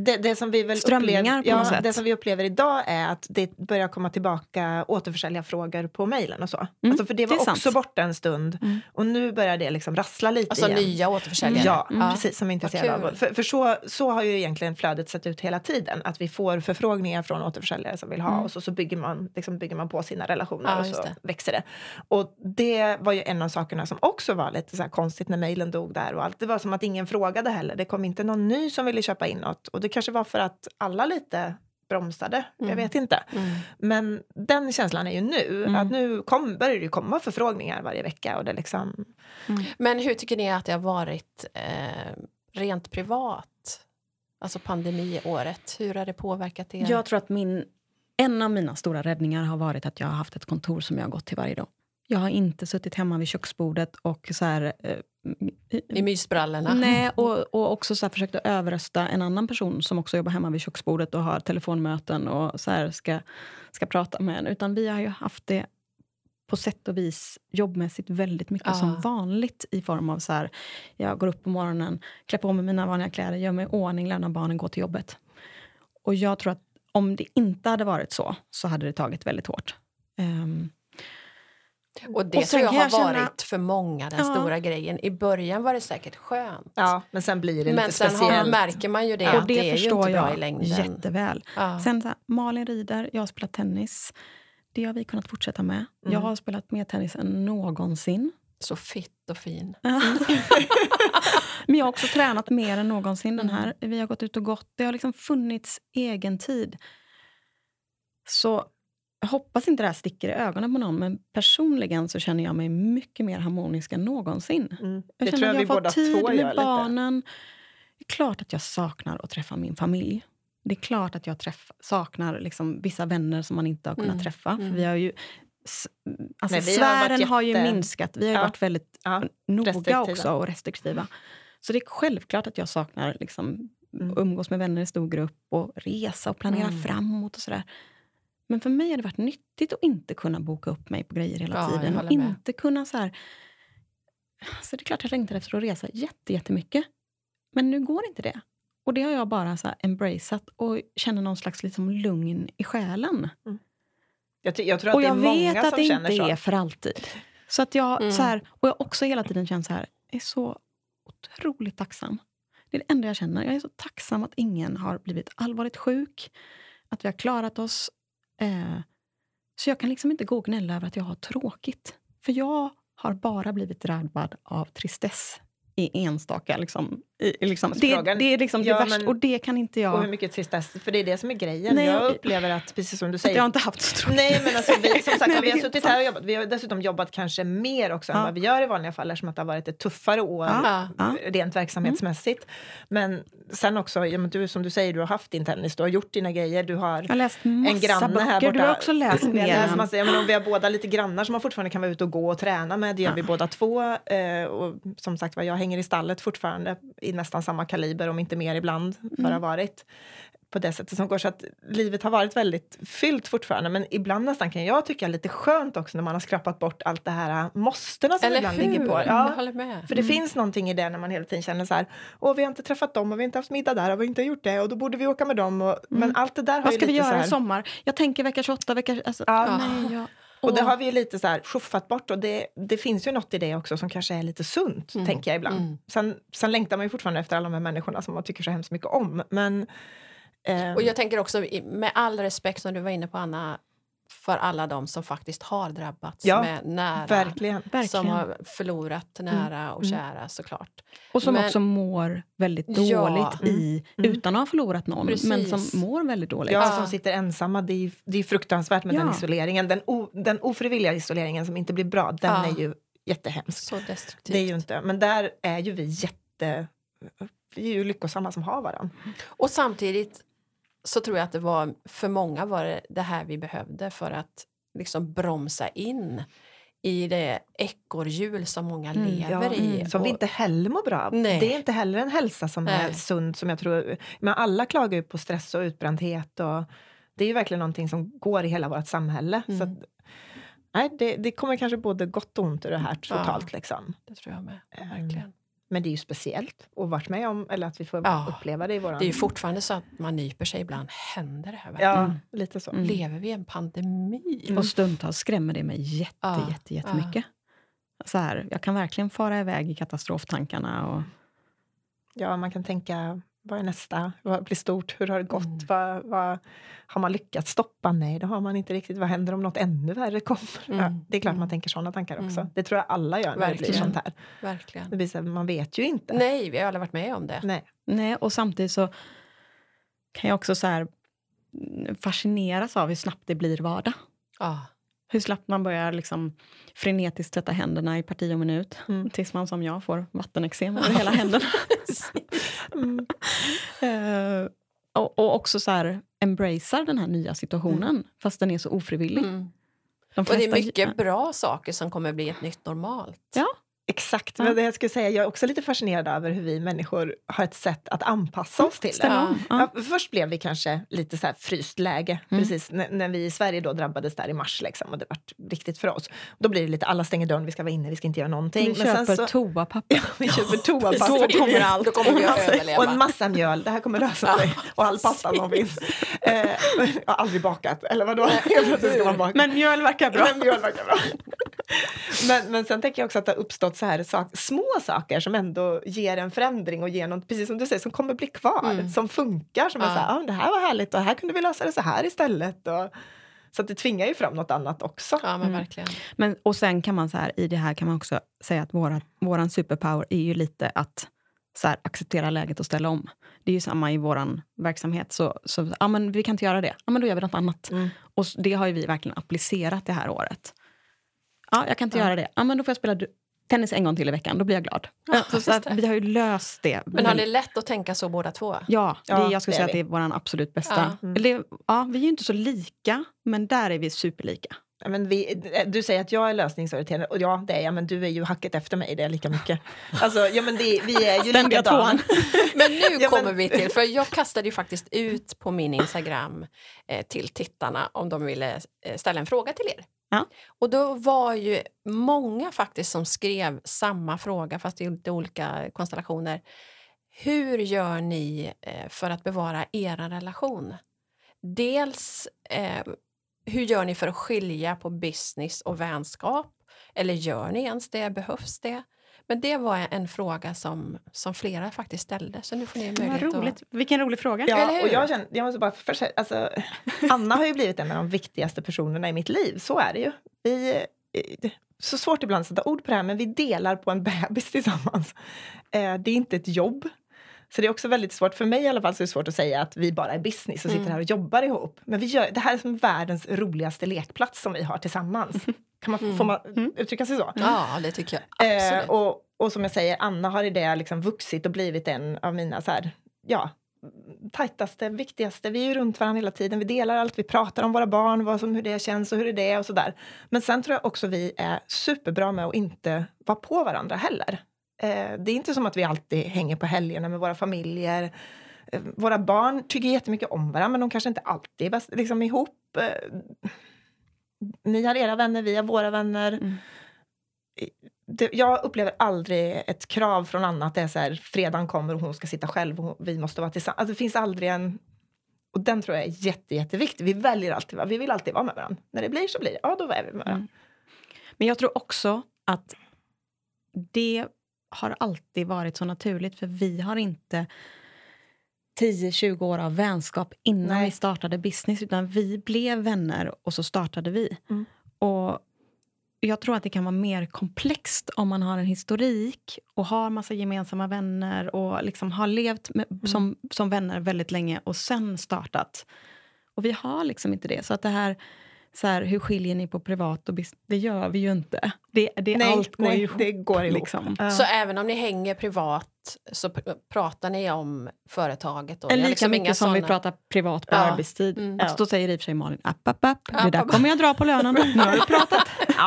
Det, det, som vi väl Strömningar upplever, på ja, det som vi upplever idag är att det börjar komma tillbaka återförsäljarfrågor på mejlen och så. alltså för det var det också sant. borta en stund Mm. och nu börjar det liksom rassla lite Alltså igen. nya återförsäljare. Ja, Mm. precis. Som är intresserade av. För, för så, så har ju egentligen flödet sett ut hela tiden. Att vi får förfrågningar från återförsäljare som vill ha Mm. och så, så bygger, man, liksom bygger man på sina relationer Ja, och så det. växer det. Och det var ju en av sakerna som också var lite så här konstigt när mejlen dog där och allt. Det var som att ingen frågade heller. Det kom inte någon ny som ville köpa in något. Och det kanske var för att alla lite bromsade. Jag Mm. vet inte. Mm. Men den känslan är ju nu. Mm. Att nu kom, börjar det komma förfrågningar varje vecka. Och det liksom, Men hur tycker ni att det har varit eh, rent privat? Alltså pandemiåret, hur har det påverkat er? Jag tror att min, en av mina stora räddningar har varit att jag har haft ett kontor som jag har gått till varje dag. Jag har inte suttit hemma vid köksbordet och så här, eh, I mysbrallorna? Nej, och, och också så här försökt att överrösta en annan person som också jobbar hemma vid köksbordet och har telefonmöten och så här ska, ska prata med en. Utan vi har ju haft det på sätt och vis jobbmässigt väldigt mycket Ja. som vanligt i form av så här, jag går upp på morgonen, klär på mig mina vanliga kläder, gör mig i ordning, lämnar barnen, går till jobbet. Och jag tror att om det inte hade varit så, så hade det tagit väldigt hårt. Ehm, Och det Och tror jag kan har jag känna- varit för många den Ja. stora grejen. I början var det säkert skönt. ja, men sen blir det Men lite sen speciellt. märker man ju det och att det, det är ju förstår inte bra jag i längden. jätteväl. Ja. Sen så här, Malin rider, jag har spelat tennis. Det har vi kunnat fortsätta med. Jag Mm. har spelat mer tennis än någonsin. Så fitt och fin. <laughs> Men jag har också tränat mer än någonsin. Den Mm. här. Vi har gått ut och gått. Det har liksom funnits egen tid. Så jag hoppas inte det här sticker i ögonen på någon, men personligen så känner jag mig mycket mer harmonisk än någonsin. Mm. Jag Det känner tror jag att vi jag får båda tid två med gör lite. barnen. Det är klart att jag saknar att träffa min familj. Det är klart att jag träff, saknar liksom vissa vänner som man inte har kunnat Mm, träffa. För mm. vi har ju, alltså Nej, vi har sfären har ju jätte- minskat. Vi har Ja. varit väldigt Ja, noga restriktiva. också och restriktiva. Så det är självklart att jag saknar liksom, Mm. umgås med vänner i stor grupp och resa och planera Mm. framåt och sådär. Men för mig har det varit nyttigt att inte kunna boka upp mig på grejer hela Ja, jag tiden. Och inte kunna så här... Så det är klart jag längtar efter att resa jätte, jättemycket. Men nu går inte det. Och det har jag bara så här embraceat och känner någon slags liksom lugn i själen. Jag, ty- jag tror att Och det är jag många vet att som det känner inte så. är för alltid. Så att jag, Mm. så här, och jag också hela tiden känt så här, jag är så otroligt tacksam. Det är det enda jag känner. Jag är så tacksam att ingen har blivit allvarligt sjuk. Att vi har klarat oss. Eh, så jag kan liksom inte gå och gnälla över att jag har tråkigt. För jag har bara blivit drabbad av tristess i enstaka... Liksom, i, liksom, det, det är liksom Ja, det värsta. men- Och det kan inte jag... Och hur mycket tristess, för det är det som är grejen. Nej, jag upplever att, precis som du att säger, jag har inte haft så tråkigt. Nej, men alltså, vi, som sagt, <laughs> Nej, vi har suttit här och jobbat. Vi har dessutom jobbat kanske mer också än Ja. vad vi gör i vanliga fall eftersom att det har varit ett tuffare år Ja. Ja. rent verksamhetsmässigt. Men sen också, ja, men du, som du säger, du har haft din tennis, du har gjort dina grejer, du har Jag har läst en granne böcker. här borta. Du har också läst mer. läst än- massa, ja, men, vi har båda lite grannar som man fortfarande kan vara ute och gå och träna med. Det gör Ja. vi båda två. Eh, och som sagt var, jag hänger i stallet fortfarande i nästan samma kaliber, om inte mer ibland, Mm. varit på det sättet som går. Så att livet har varit väldigt fyllt fortfarande. Men ibland nästan kan jag tycka lite skönt också när man har skrappat bort allt det här äh, måstena som Eller ibland hur? ligger på. Ja, för det finns någonting i det när man hela tiden känner så här, åh vi har inte träffat dem och vi har inte haft middag där och vi har inte gjort det och då borde vi åka med dem. Och, Men allt det där har Vad ska vi göra här, i sommar? Jag tänker vecka 28, vecka... Alltså, Ja. nej, jag, Och det har vi ju lite så här schuffat bort och det, det finns ju något i det också som kanske är lite sunt, Mm. tänker jag ibland. Mm. Sen, sen längtar man ju fortfarande efter alla de här människorna som man tycker så hemskt mycket om. Men, eh, Och jag tänker också, med all respekt som du var inne på Anna, för alla de som faktiskt har drabbats Ja, med nära. verkligen. Som Verkligen. har förlorat nära och mm. kära såklart. Och som Men- också mår väldigt Ja. dåligt i, Mm. utan att ha förlorat någon, men Precis. som mår väldigt dåligt. Ja, Ja. som sitter ensamma. Det är, det är fruktansvärt med den Ja. isoleringen. Den, o, den ofrivilliga isoleringen som inte blir bra, den Ja. är ju jättehemsk. Så destruktivt. Det är ju inte, men där är ju vi jätte... Vi är ju lyckosamma som har varandra. Och samtidigt så tror jag att det var för många var det, det här vi behövde för att liksom bromsa in i det ekorrhjul som många Mm, lever Ja, i. Som vi inte heller mår bra av. Nej. Det är inte heller en hälsa som är Nej. sund. Som jag tror, men alla klagar ju på stress och utbrändhet. Och det är ju verkligen någonting som går i hela vårt samhälle. Så Mm. att, nej, det, det kommer kanske både gott och ont ur det här totalt. Liksom. Det tror jag med. Ehm, Verkligen. Men det är ju speciellt att varit med om, eller att vi får Ja. uppleva det i våran... Det är ju fortfarande så att man nyper sig ibland. Händer det här verkligen? Ja, Mm. lite så. Mm. Lever vi i en pandemi? Och stundtals skrämmer det mig jätte, Ja, jätte, jättemycket. Så här, jag kan verkligen fara iväg i katastroftankarna. Och, Ja, man kan tänka, vad är nästa? Vad blir stort? Hur har det gått? Mm. Vad, vad, har man lyckats stoppa? Nej, det har man inte riktigt. Vad händer om något ännu värre kommer? Mm. Ja, det är klart man Mm. tänker sådana tankar också. Mm. Det tror jag alla gör när det blir Verkligen. sånt här. Verkligen. Det blir så här, man vet ju inte. Nej, vi har aldrig varit med om det. Nej. nej, och samtidigt så kan jag också så här, fascineras av hur snabbt det blir vardag. Ja. Hur snabbt man börjar liksom frenetiskt tvätta händerna i parti och minut. Mm. Tills man som jag får vattenexem över hela <laughs> händerna. Mm. <laughs> Eh, och, och också så här, embracear den här nya situationen, fast den är så ofrivillig. Mm. De Och det är flesta- mycket bra saker som kommer bli ett nytt normalt. Ja. Exakt. Ja. Men det jag skulle säga, jag är också lite fascinerad över hur vi människor har ett sätt att anpassa oss till det. Ja. Ja, först blev vi kanske lite så här fryst läge, Mm. precis när, när vi i Sverige då drabbades där i mars liksom, och det var riktigt för oss. Då blir det lite, alla stänger dörren, vi ska vara inne, vi ska inte göra någonting. Vi köper så, toapapper. <laughs> vi köper toapapper. Då kommer allt. Då kommer vi att överleva. Och en massa mjöl, det här kommer lösa sig. Och all pasta som finns. Eh, jag har aldrig bakat, eller vadå? Ska man baka. Men mjöl verkar bra. Men mjöl verkar bra. Men, men sen tänker jag också att det har uppstått så här sak, små saker som ändå ger en förändring och ger något, precis som du säger, som kommer bli kvar, Mm. som funkar. Som är Ja. så här, ah, det här var härligt och här kunde vi lösa det så här istället. Och, så att det tvingar ju fram något annat också. Ja, men Mm. verkligen. Men, och sen kan man så här, i det här kan man också säga att våra, våran superpower är ju lite att så här, acceptera läget och ställa om. Det är ju samma i vår verksamhet. Så, så ja, men vi kan inte göra det. Ja, men då gör vi något annat. Mm. Och det har ju vi verkligen applicerat det här året. Ja, jag kan inte Ja. göra det. Ja, men då får jag spela du- tennis en gång till i veckan. Då blir jag glad. Ja, så, så det. vi har ju löst det. Men har ni lätt att tänka så båda två? Ja, det, Ja, jag skulle det säga är att det är vår absolut bästa. Ja. Mm. Eller, ja, vi är ju inte så lika, men där är vi superlika. Men vi, du säger att jag är lösningsorienterad och ja, det är jag, men du är ju hacket efter mig, det är lika mycket. <laughs> Alltså, ja, men det, vi är ju likadana. <laughs> Men nu Ja, men- kommer vi till, för jag kastade ju faktiskt ut på min Instagram eh, till tittarna om de ville eh, ställa en fråga till er. Ja. Och då var ju många faktiskt som skrev samma fråga fast i lite olika konstellationer. Hur gör ni eh, för att bevara er relation? Dels eh, hur gör ni för att skilja på business och vänskap? Eller gör ni ens det? Behövs det? Men det var en fråga som, som flera faktiskt ställde, så nu får ni Vad möjlighet roligt. Vilken rolig fråga. Ja, och jag, känner, jag måste bara för, alltså, <laughs> Anna har ju blivit en av de viktigaste personerna i mitt liv. Så är det ju. Vi, eh, så svårt ibland att sätta ord på det här, men vi delar på en bebis <laughs> tillsammans. Eh, det är inte ett jobb. Så det är också väldigt svårt, för mig i alla fall, så är det svårt att säga att vi bara är business och sitter Mm. här och jobbar ihop. Men vi gör, det här är som världens roligaste lekplats som vi har tillsammans. <laughs> Kan man, Får man uttrycka sig så? Ja, det tycker jag absolut. Eh, och, och som jag säger, Anna har i det liksom vuxit och blivit en av mina så här, ja, tajtaste, viktigaste. Vi är ju runt varandra hela tiden. Vi delar allt. Vi pratar om våra barn, vad som, hur det känns och hur det är och sådär. Men sen tror jag också vi är superbra med att inte vara på varandra heller. Eh, det är inte som att vi alltid hänger på helgerna med våra familjer. Eh, våra barn tycker jättemycket om varandra, men de kanske inte alltid är bäst, liksom ihop. Eh, ni har era vänner, vi har våra vänner. Mm. Det, jag upplever aldrig ett krav från Anna att det är så här, fredagen kommer och hon ska sitta själv och vi måste vara tillsammans. Alltså, det finns aldrig en... Och den tror jag är jätte, jätteviktig. Vi väljer alltid, vi vill alltid vara med varandra. När det blir så blir det, ja då är vi med varandra. Mm. Men jag tror också att det har alltid varit så naturligt för vi har inte 10-20 år av vänskap innan Nej. vi startade business utan vi blev vänner och så startade vi. Mm. Och jag tror att det kan vara mer komplext om man har en historik och har massa gemensamma vänner och liksom har levt med, Mm. som, som vänner väldigt länge och sen startat. Och vi har liksom inte det. Så att det här, så här hur skiljer ni på privat och business? Det gör vi ju inte. Det, det, Nej, allt går nej, ihop. det går ihop. Liksom. Ja. Så även om ni hänger privat så pr- pratar ni om företaget. Har lika liksom mycket som vi såna- pratar privat på Ja. arbetstid. Mm. Alltså, då säger i och för sig Malin, app, app, app. Det där kommer jag dra på lönen. Nu har vi pratat. <laughs> Ja,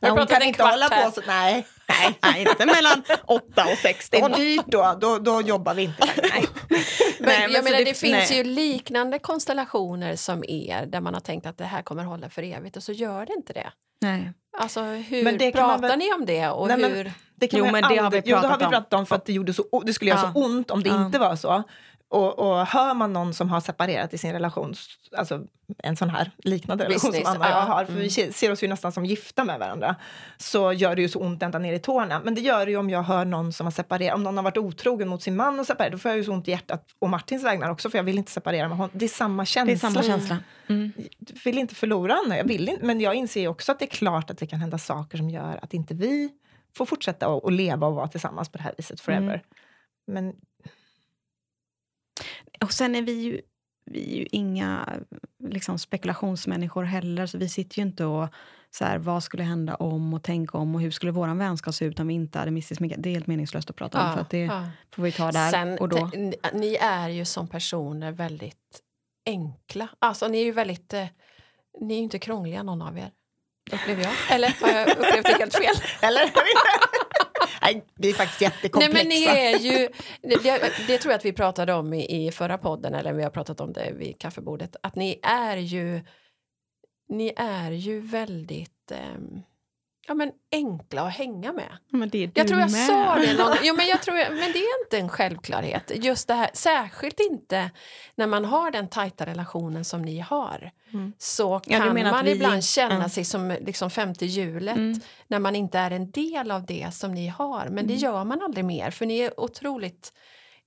har hon pratat kan inte hålla på så. Nej, nej. Nej, inte mellan 8 och Det 16. är dyrt då. Då, då jobbar vi inte. Nej. Men, Nej, men jag så menar, det- det, finns nej. ju liknande konstellationer som er där man har tänkt att det här kommer hålla för evigt och så gör det inte det. Nej. Alltså hur Men det pratar väl- ni om det? Och Nej, men- hur... Det kan Jo, men det har aldrig- vi jo, det har pratat vi om. pratat om för att det, gjorde så, det skulle göra Ja. så ont om det Ja. inte var så. Och, och hör man någon som har separerat i sin relation, alltså en sån här liknande relation Business, som Anna och jag ja. har, för vi se- ser oss ju nästan som gifta med varandra, så gör det ju så ont ända ner i tårna. Men det gör det ju om jag hör någon som har separerat, om någon har varit otrogen mot sin man och separerat, då får jag ju så ont i hjärtat, och Martins vägnar också, för jag vill inte separera med honom. Det är samma känsla. Det är samma känsla. Mm. Jag vill inte förlora Anna, jag vill inte, men jag inser ju också att det är klart att det kan hända saker som gör att inte vi får fortsätta att leva och vara tillsammans på det här viset forever. Mm. Men Och sen är vi ju, vi är ju inga liksom, spekulationsmänniskor heller, så vi sitter ju inte och så här, vad skulle hända om och tänk om och hur skulle vår vänskap se ut om vi inte hade missat mycket. Det är helt meningslöst att prata om, för att det ja. får vi ta där Sen, och då. te- ni är ju som personer väldigt enkla. Alltså ni är ju väldigt... Eh, ni är ju inte krångliga någon av er. Upplever jag. Eller har jag upplevt det helt fel? <laughs> Eller? <laughs> Nej, det är faktiskt Nej jättekomplexa. men ni är ju... Det, det, tror jag att vi pratade om i, i förra podden, eller vi har pratat om det vid kaffebordet. Att ni är ju... Ni är ju väldigt... ehm, ja, men enkla att hänga med. Men det är Jag du tror jag med. sa det någon <laughs> jo, men jag tror jag, Men det är inte en självklarhet. Just det här, särskilt inte när man har den tajta relationen som ni har. Mm. Så Ja, kan att man vi- ibland känna ja. sig som liksom femte hjulet Mm. när man inte är en del av det som ni har. Men det Mm. gör man aldrig mer, för ni är otroligt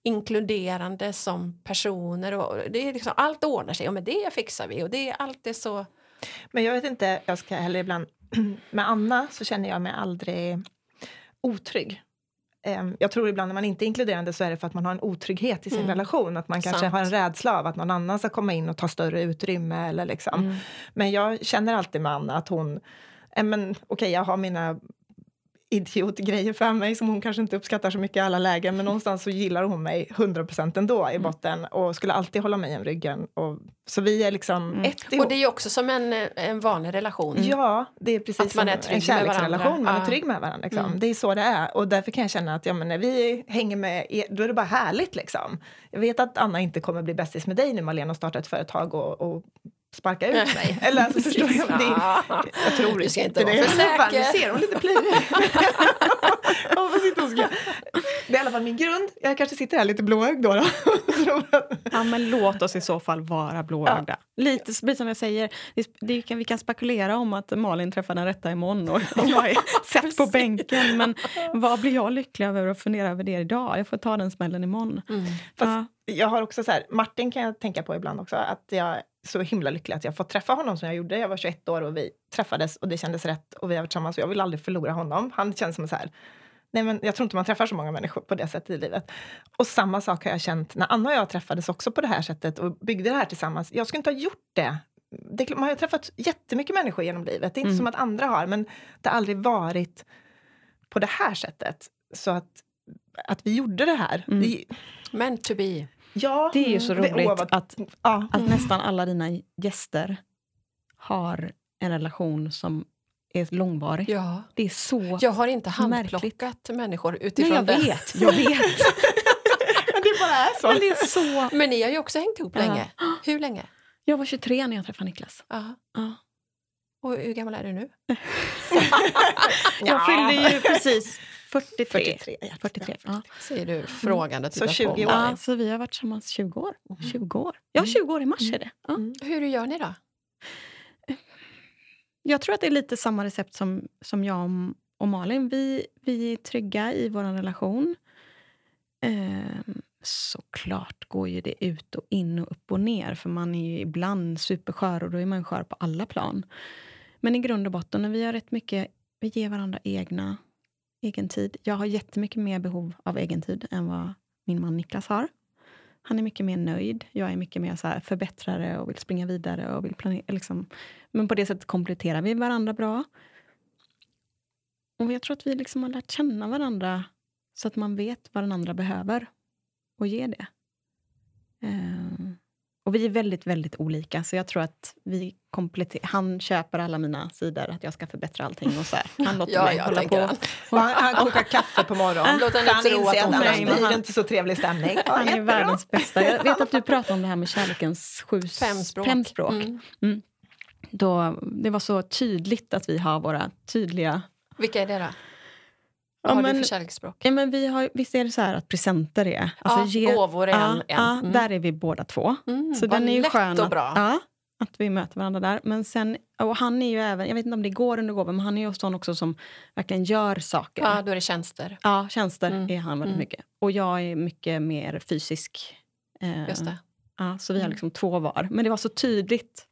inkluderande som personer. Och det är liksom, allt ordnar sig, och med det fixar vi. Och det är alltid så... Men jag vet inte, jag ska heller ibland... <clears throat> Med Anna så känner jag mig aldrig otrygg. Em, Jag tror ibland när man inte är inkluderande så är det för att man har en otrygghet i sin Mm. relation. Att man kanske Sant. har en rädsla av att någon annan ska komma in och ta större utrymme. Eller liksom. Mm. Men jag känner alltid med Anna att hon... eh, men Okej, jag har mina idiotgrejer för mig som hon kanske inte uppskattar så mycket i alla lägen. Men någonstans så gillar hon mig 100% ändå i botten och skulle alltid hålla mig om ryggen. Och, så vi är liksom Mm. ett ihop. Och det är också som en, en vanlig relation. Ja, det är precis Att man är trygg en kärleksrelation. Man är trygg med varandra. Liksom. Mm. Det är så det är. Och därför kan jag känna att ja, men när vi hänger med er, då är det bara härligt. Liksom. Jag vet att Anna inte kommer bli bästis med dig nu, Malena, och starta ett företag och, och sparka ut mig. Eller alltså, förstår jag? Det, Ja. jag tror Du ska inte det. vara för säker. ser hon lite plirig <laughs> Ja, Det är i alla fall min grund. Jag kanske sitter här lite blåögd då. då. <laughs> Ja, men låt oss i så fall vara blåögda. Lite precis som jag säger, det, det kan, vi kan spekulera om att Malin träffar den rätta imorgon och <laughs> jag är sett på bänken. Men vad blir jag lycklig över att fundera över det idag? Jag får ta den smällen imorgon. Mm. Fast Ja. jag har också så här, Martin kan jag tänka på ibland också, att jag är så himla lycklig att jag fått träffa honom som jag gjorde. Jag var 21 år och vi träffades och det kändes rätt och vi har varit tillsammans och jag vill aldrig förlora honom. Han känns som så här, nej men jag tror inte man träffar så många människor på det sättet i livet. Och samma sak har jag känt när Anna och jag träffades också på det här sättet och byggde det här tillsammans. Jag skulle inte ha gjort det. det man har ju träffat jättemycket människor genom livet, det är inte Mm. som att andra har, men det har aldrig varit på det här sättet. Så att, att vi gjorde det här, Mm. det, Meant to be. Ja, Det är ju så det- roligt vad- att, ja. att nästan alla dina gäster har en relation som är långvarig. Ja. Det är så... Jag har inte Märkligt. handplockat människor Nej, utifrån jag det. vet, jag vet. <laughs> Men det bara är så. Men det är så... Men ni har ju också hängt ihop Ja. länge. Hur länge? Jag var 23 när jag träffade Niklas. Ja. Ja. Och hur gammal är du nu? <laughs> <laughs> Jag fyllde ju precis 43. 43. 43 ja. Säger du frågande. Så tittar 20 på år. Ja, så vi har varit tillsammans 20 år. 20 år. Ja, 20 år i mars är det. Ja. Mm. Hur gör ni då? Jag tror att det är lite samma recept som, som jag och- Malin. Vi, vi är trygga i vår relation. Ehm, såklart går ju det ut och in och upp och ner för man är ju ibland superskör och då är man skör på alla plan. Men i grund och botten, när vi har rätt mycket, vi ger varandra egna, egen tid. Jag har jättemycket mer behov av egen tid än vad min man Niklas har. Han är mycket mer nöjd. Jag är mycket mer så här förbättrare och vill springa vidare. och vill planera. Liksom. Men på det sättet kompletterar vi varandra bra. Och jag tror att vi liksom har lärt känna varandra Så att man vet vad den andra behöver och ger det. Um och vi är väldigt, väldigt olika. Så jag tror att vi kompletterar. Han köper alla mina sidor, att jag ska förbättra allting. Och så här. Han låter Ja, mig hålla på. han. Och han, han kokar kaffe på morgonen. Han tro att annars blir det inte så trevlig stämning. Ja, Han är jättebra. världens bästa. Jag vet att du <laughs> pratade om det här med kärlekens sju Fem språk. Fem språk. Mm. Då, det var så tydligt att vi har våra tydliga... Vilka är det då? Vad Ja, har men- du för kärleksspråk? Ja, men vi har, visst är det så här att presenter är... Alltså ja, gåvor är en. ja, en. ja, Mm. där är vi båda två. Mm, Så den är ju lätt skön och att, bra. Ja, att vi möter varandra där. Men sen, och han är ju även, jag vet inte om det går under gåvan, men han är ju sån också som verkligen gör saker. Ja, då är det tjänster. Ja, tjänster Mm. är han väldigt Mm. mycket. Och jag är mycket mer fysisk. Eh, Just det. Ja, så vi har Mm. liksom två var. Men det var så tydligt.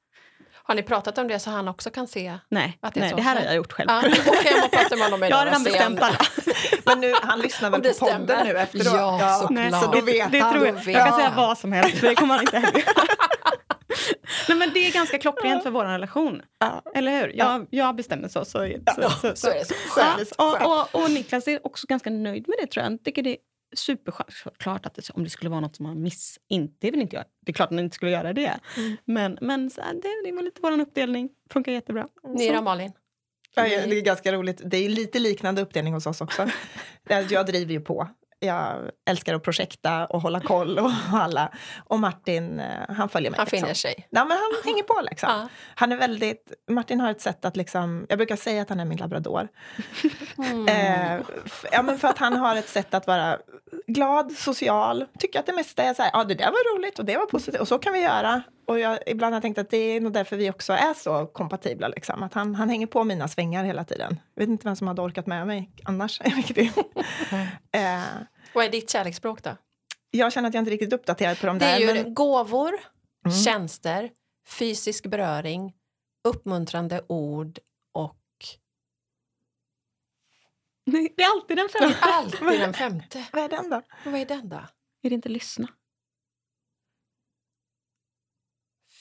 Har ni pratat om det så han också kan se? Nej, Att det är nej så. det här har jag gjort själv. Ja, Okej, jag prata med honom jag idag. har redan bestämt alla. Men nu, han lyssnar väl det på podden stämmer. nu efteråt? Ja, såklart. Nej, Så då vet det han. tror jag. Jag kan säga vad som helst, för det kommer han inte heller <laughs> Nej, men Det är ganska klockrent för vår relation. Ja. Eller hur? Jag, jag bestämmer så. så, så, så, Så är det så. Ja, Skönt. och, och, och Niklas är också ganska nöjd med det tror jag. Han tycker det är superskönt. Klart att det, om det skulle vara något som han miss... Inte, det är väl inte jag. Det är klart att han inte skulle göra det. Mm. Men, men så det, det var lite vår uppdelning. Funkar jättebra. Ni då, Malin? Ja, det är ganska roligt. Det är lite liknande uppdelning hos oss också. <laughs> Jag driver ju på. Jag älskar att projekta och hålla koll och <laughs> alla. Och Martin, eh, han följer mig. Han liksom. finner sig. Nej, men han <laughs> hänger på liksom. Ja. Han är väldigt, Martin har ett sätt att liksom, jag brukar säga att han är min labrador. <laughs> Mm. Eh, ja, men för att han har ett sätt att vara glad, social, tycker att det mesta är så här, ja det där var roligt och det var positivt och så kan vi göra. Och jag, ibland har jag tänkt att det är nog därför vi också är så kompatibla. Liksom. Att han, han hänger på mina svängar hela tiden. Jag vet inte vem som hade orkat med mig annars. riktigt. eh, Vad är ditt kärleksspråk då? jag känner att jag inte är riktigt uppdaterad på de Det där. är ju men, gåvor, Mm. tjänster, fysisk beröring, uppmuntrande ord och Nej, Det är alltid den femte. alltid den femte. vad är den då? Vad är den då? Är det inte lyssna?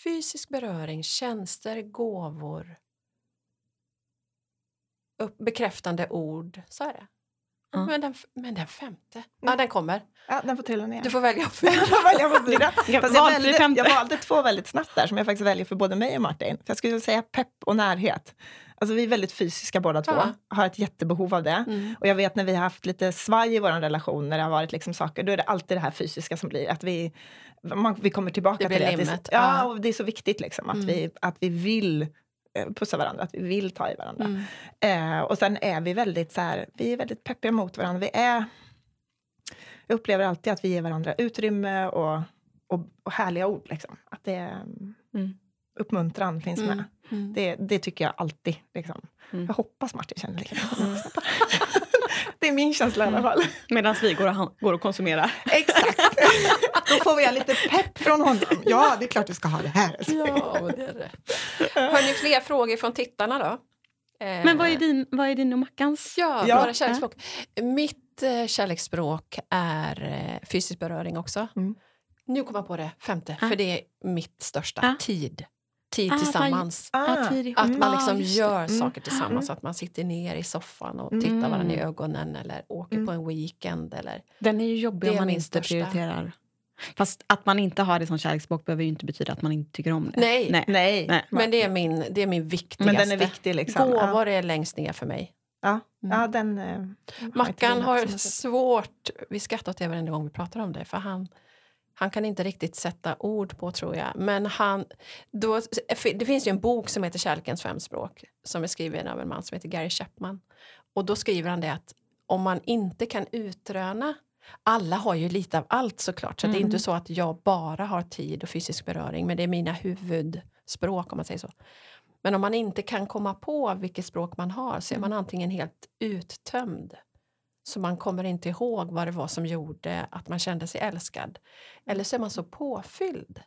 Fysisk beröring, tjänster, gåvor, upp, bekräftande ord. Så är det. Ja. Men, den, men den femte? Ja, den kommer. Ja, den får trilla ner. Du får välja. <laughs> Fyra. <laughs> Jag, valde två väldigt snabbt där som jag faktiskt väljer för både mig och Martin. För jag skulle säga pepp och närhet. Alltså vi är väldigt fysiska båda två. Ja. Har ett jättebehov av det. Mm. Och jag vet när vi har haft lite svaj i vår relation, när det har varit liksom saker, då är det alltid det här fysiska som blir att vi, man, vi kommer tillbaka Det blir till det. Att vi- limmet. Ja, och det är så viktigt liksom att, Mm. vi, att vi vill pussa varandra, att vi vill ta i varandra. Mm. Eh, och sen är vi väldigt så här, vi är väldigt peppiga mot varandra. Vi är, jag upplever alltid att vi ger varandra utrymme och, och, och härliga ord. Liksom. Att det Mm. uppmuntran finns Mm. med. Mm. Det, det tycker jag alltid. Liksom. Mm. Jag hoppas Martin känner likadant. <laughs> det är min känsla i alla fall. Medan vi går och, går och konsumerar. Exakt. <laughs> Då får vi lite pepp från honom. Ja, det är klart vi ska ha det här. Ja, det är rätt. Har ni fler frågor från tittarna då? Eh, Men vad är din, vad är din och Mackans? Ja, Ja. våra kärleksspråk. Mitt eh, kärleksspråk är eh, fysisk beröring också. Mm. Nu kommer jag på det femte, Ah. för det är mitt största. Ah. Tid. Tid Ah, tillsammans. Ihop. Att man liksom just det. gör Mm. saker tillsammans. Att man sitter ner i soffan och Mm. tittar varandra i ögonen eller åker Mm. på en weekend. Eller, Den är ju jobbig Det om man inte största. prioriterar. Fast att man inte har det som kärleksspråk behöver ju inte betyda att man inte tycker om det. Nej. Nej. Nej, Nej. men det är min, det är min viktigaste. men den är viktig. Liksom. Ja. Gåvor är längst ner för mig. Ja, Mm. ja, den, eh, Mackan har svårt, vi skrattar åt det varenda gång vi pratar om det, för han, han kan inte riktigt sätta ord på tror jag. Men han, då, det finns ju en bok som heter Kärlekens fem språk som är skriven av en man som heter Gary Chapman. Och då skriver han det att om man inte kan utröna alla har ju lite av allt såklart, så det är Mm. inte så att jag bara har tid och fysisk beröring, men det är mina huvudspråk om man säger så. Men om man inte kan komma på vilket språk man har så är man antingen helt uttömd så man kommer inte ihåg vad det var som gjorde att man kände sig älskad. Eller så är man så påfylld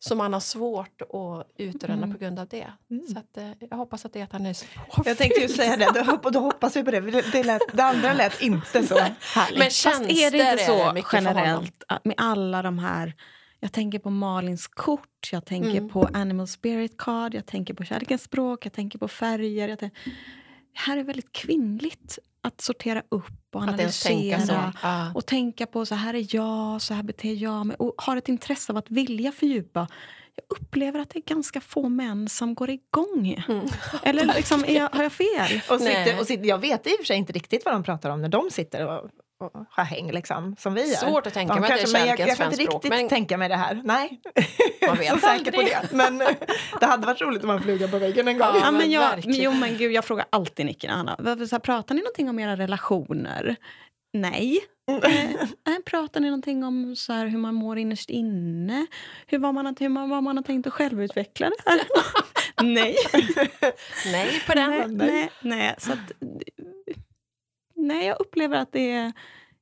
så man har svårt att utröna Mm. på grund av det. Mm. Så att, eh, jag hoppas att det är att han är så påfylld. Jag tänkte ju säga det, då, hopp- då hoppas vi på det. Det, det, lät, det andra lät inte så härligt. Men Fast är det inte så honom. generellt att med alla de här... Jag tänker på Malins kort, jag tänker Mm. på Animal Spirit Card, jag tänker på kärlekens språk, jag tänker på färger. Jag tänker, det här är väldigt kvinnligt. Att sortera upp och Att ens tänka så. analysera. Ja. Och tänka på så här är jag, så här beter jag mig. Och har ett intresse av att vilja fördjupa. Jag upplever att det är ganska få män som går igång. Mm. Eller <laughs> liksom, är jag, har jag fel? Och sitter, och sitter, jag vet i och för sig inte riktigt vad de pratar om när de sitter och, och har häng liksom, som vi gör. Svårt att tänka mig att det är men jag, jag kan inte riktigt men- tänka mig det här. Nej, Man <laughs> vet så säker på det. Men eh, det hade varit roligt om man fluga på väggen en gång. Ja, Ja, men men jag, verkligen. jo men gud, jag frågar alltid Nicky och Anna. Här, pratar ni någonting om era relationer? Nej. Mm. <laughs> Eh, nej, pratar ni någonting om så här, hur man mår innerst inne? Hur, vad, man har, hur man, vad man har tänkt att självutveckla det här? <laughs> nej. Nej på den. nej, nej, nej. Så att, nej, jag upplever att det är,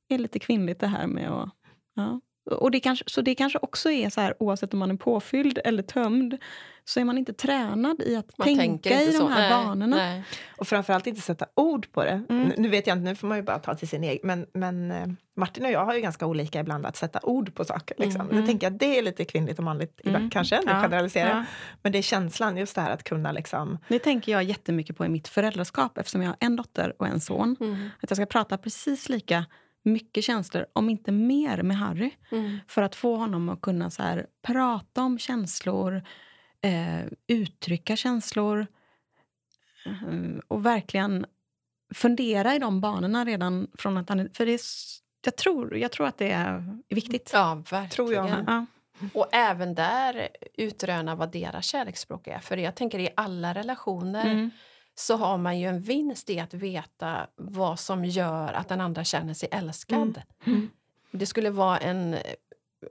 är lite kvinnligt det här med att... Ja. Och det kanske, så det kanske också är så här, oavsett om man är påfylld eller tömd, så är man inte tränad i att Man tänka i de så. här Nej, banorna. nej. Och framförallt inte sätta ord på det. Mm. Nu- Nu vet jag inte, nu får man ju bara ta till sin egen. Men, men eh, Martin och jag har ju ganska olika ibland att sätta ord på saker. Liksom. Mm. Jag tänker att det är lite kvinnligt och manligt, ibland, Mm. kanske, nu Ja, generaliserar ja. Men det är känslan, just det här att kunna liksom... Det tänker jag jättemycket på i mitt föräldraskap eftersom jag har en dotter och en son. Mm. Att jag ska prata precis lika mycket känslor, om inte mer, med Harry. Mm. För att få honom att kunna så här, prata om känslor, eh, uttrycka känslor eh, och verkligen fundera i de banorna redan från att han är... För det är, jag, tror, jag tror att det är viktigt. Ja, verkligen. Tror jag. Ja. Och även där utröna vad deras kärleksspråk är. För jag tänker i alla relationer Mm. Så har man ju en vinst i att veta vad som gör att den andra känner sig älskad. Mm. Mm. Det skulle vara en,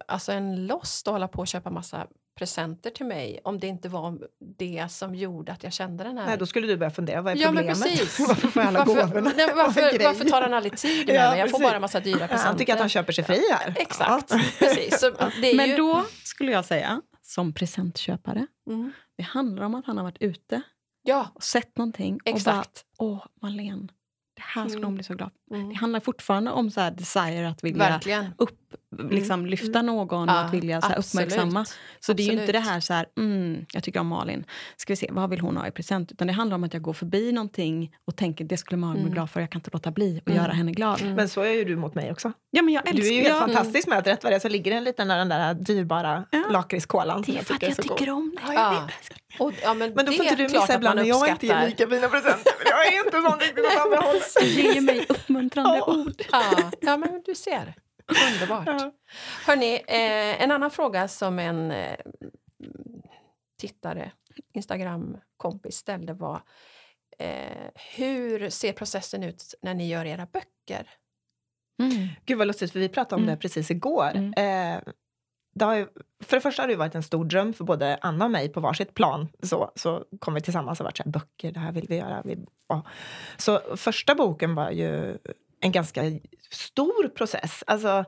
alltså en lost att hålla på och köpa massa presenter till mig om det inte var det som gjorde att jag kände den här... Nej, då skulle du börja fundera, vad är ja, men problemet? precis. <laughs> varför får jag alla varför, gåvorna? nej, varför, varför tar han aldrig tid med Ja, mig? Jag får precis. bara massa dyra presenter. han tycker att han köper sig fri här. Exakt, Ja. <laughs> precis. Så det är Men ju, då skulle jag säga, som presentköpare, mm, det handlar om att han har varit ute ja, och sett någonting exakt. och bara, åh Marlene, det här skulle Mm. hon bli så glad Mm. Det handlar fortfarande om så här desire, att vilja Verkligen. upp, liksom, lyfta någon och Ja, att vilja så här, absolut. uppmärksamma. Så det är ju inte Absolut. det här så här, mm, jag tycker om Malin, ska vi se, vad vill hon ha i present? Utan det handlar om att jag går förbi någonting och tänker det skulle Malin bli Mm. glad för, jag kan inte låta bli och Mm. göra henne glad. Mm. Men så är ju du mot mig också. Ja, men jag älskar, Du är ju helt jag, fantastisk med att rätt vad det så ligger det en liten den där dyrbara Ja. lakritskolan. Det är för att jag tycker om det. Ja, Ja. Och, ja, men, Men då får inte du missa att ibland när jag inte ger lika fina presenter. Jag är inte sån riktigt åt andra håll. Ge mig uppmuntrande Ja. ord. Ja, ja, men du ser. Underbart. Ja. Hörni, eh, en annan fråga som en eh, tittare, Instagram-kompis ställde var eh, hur ser processen ut när ni gör era böcker? Mm. Gud vad lustigt, för vi pratade om Mm. det precis igår. Mm. Eh, det har ju, för det första har det varit en stor dröm för både Anna och mig på varsitt plan. Så, så kom vi tillsammans och varit så här, böcker, det här vill vi göra. Vi, ja. Så första boken var ju en ganska stor process. Alltså,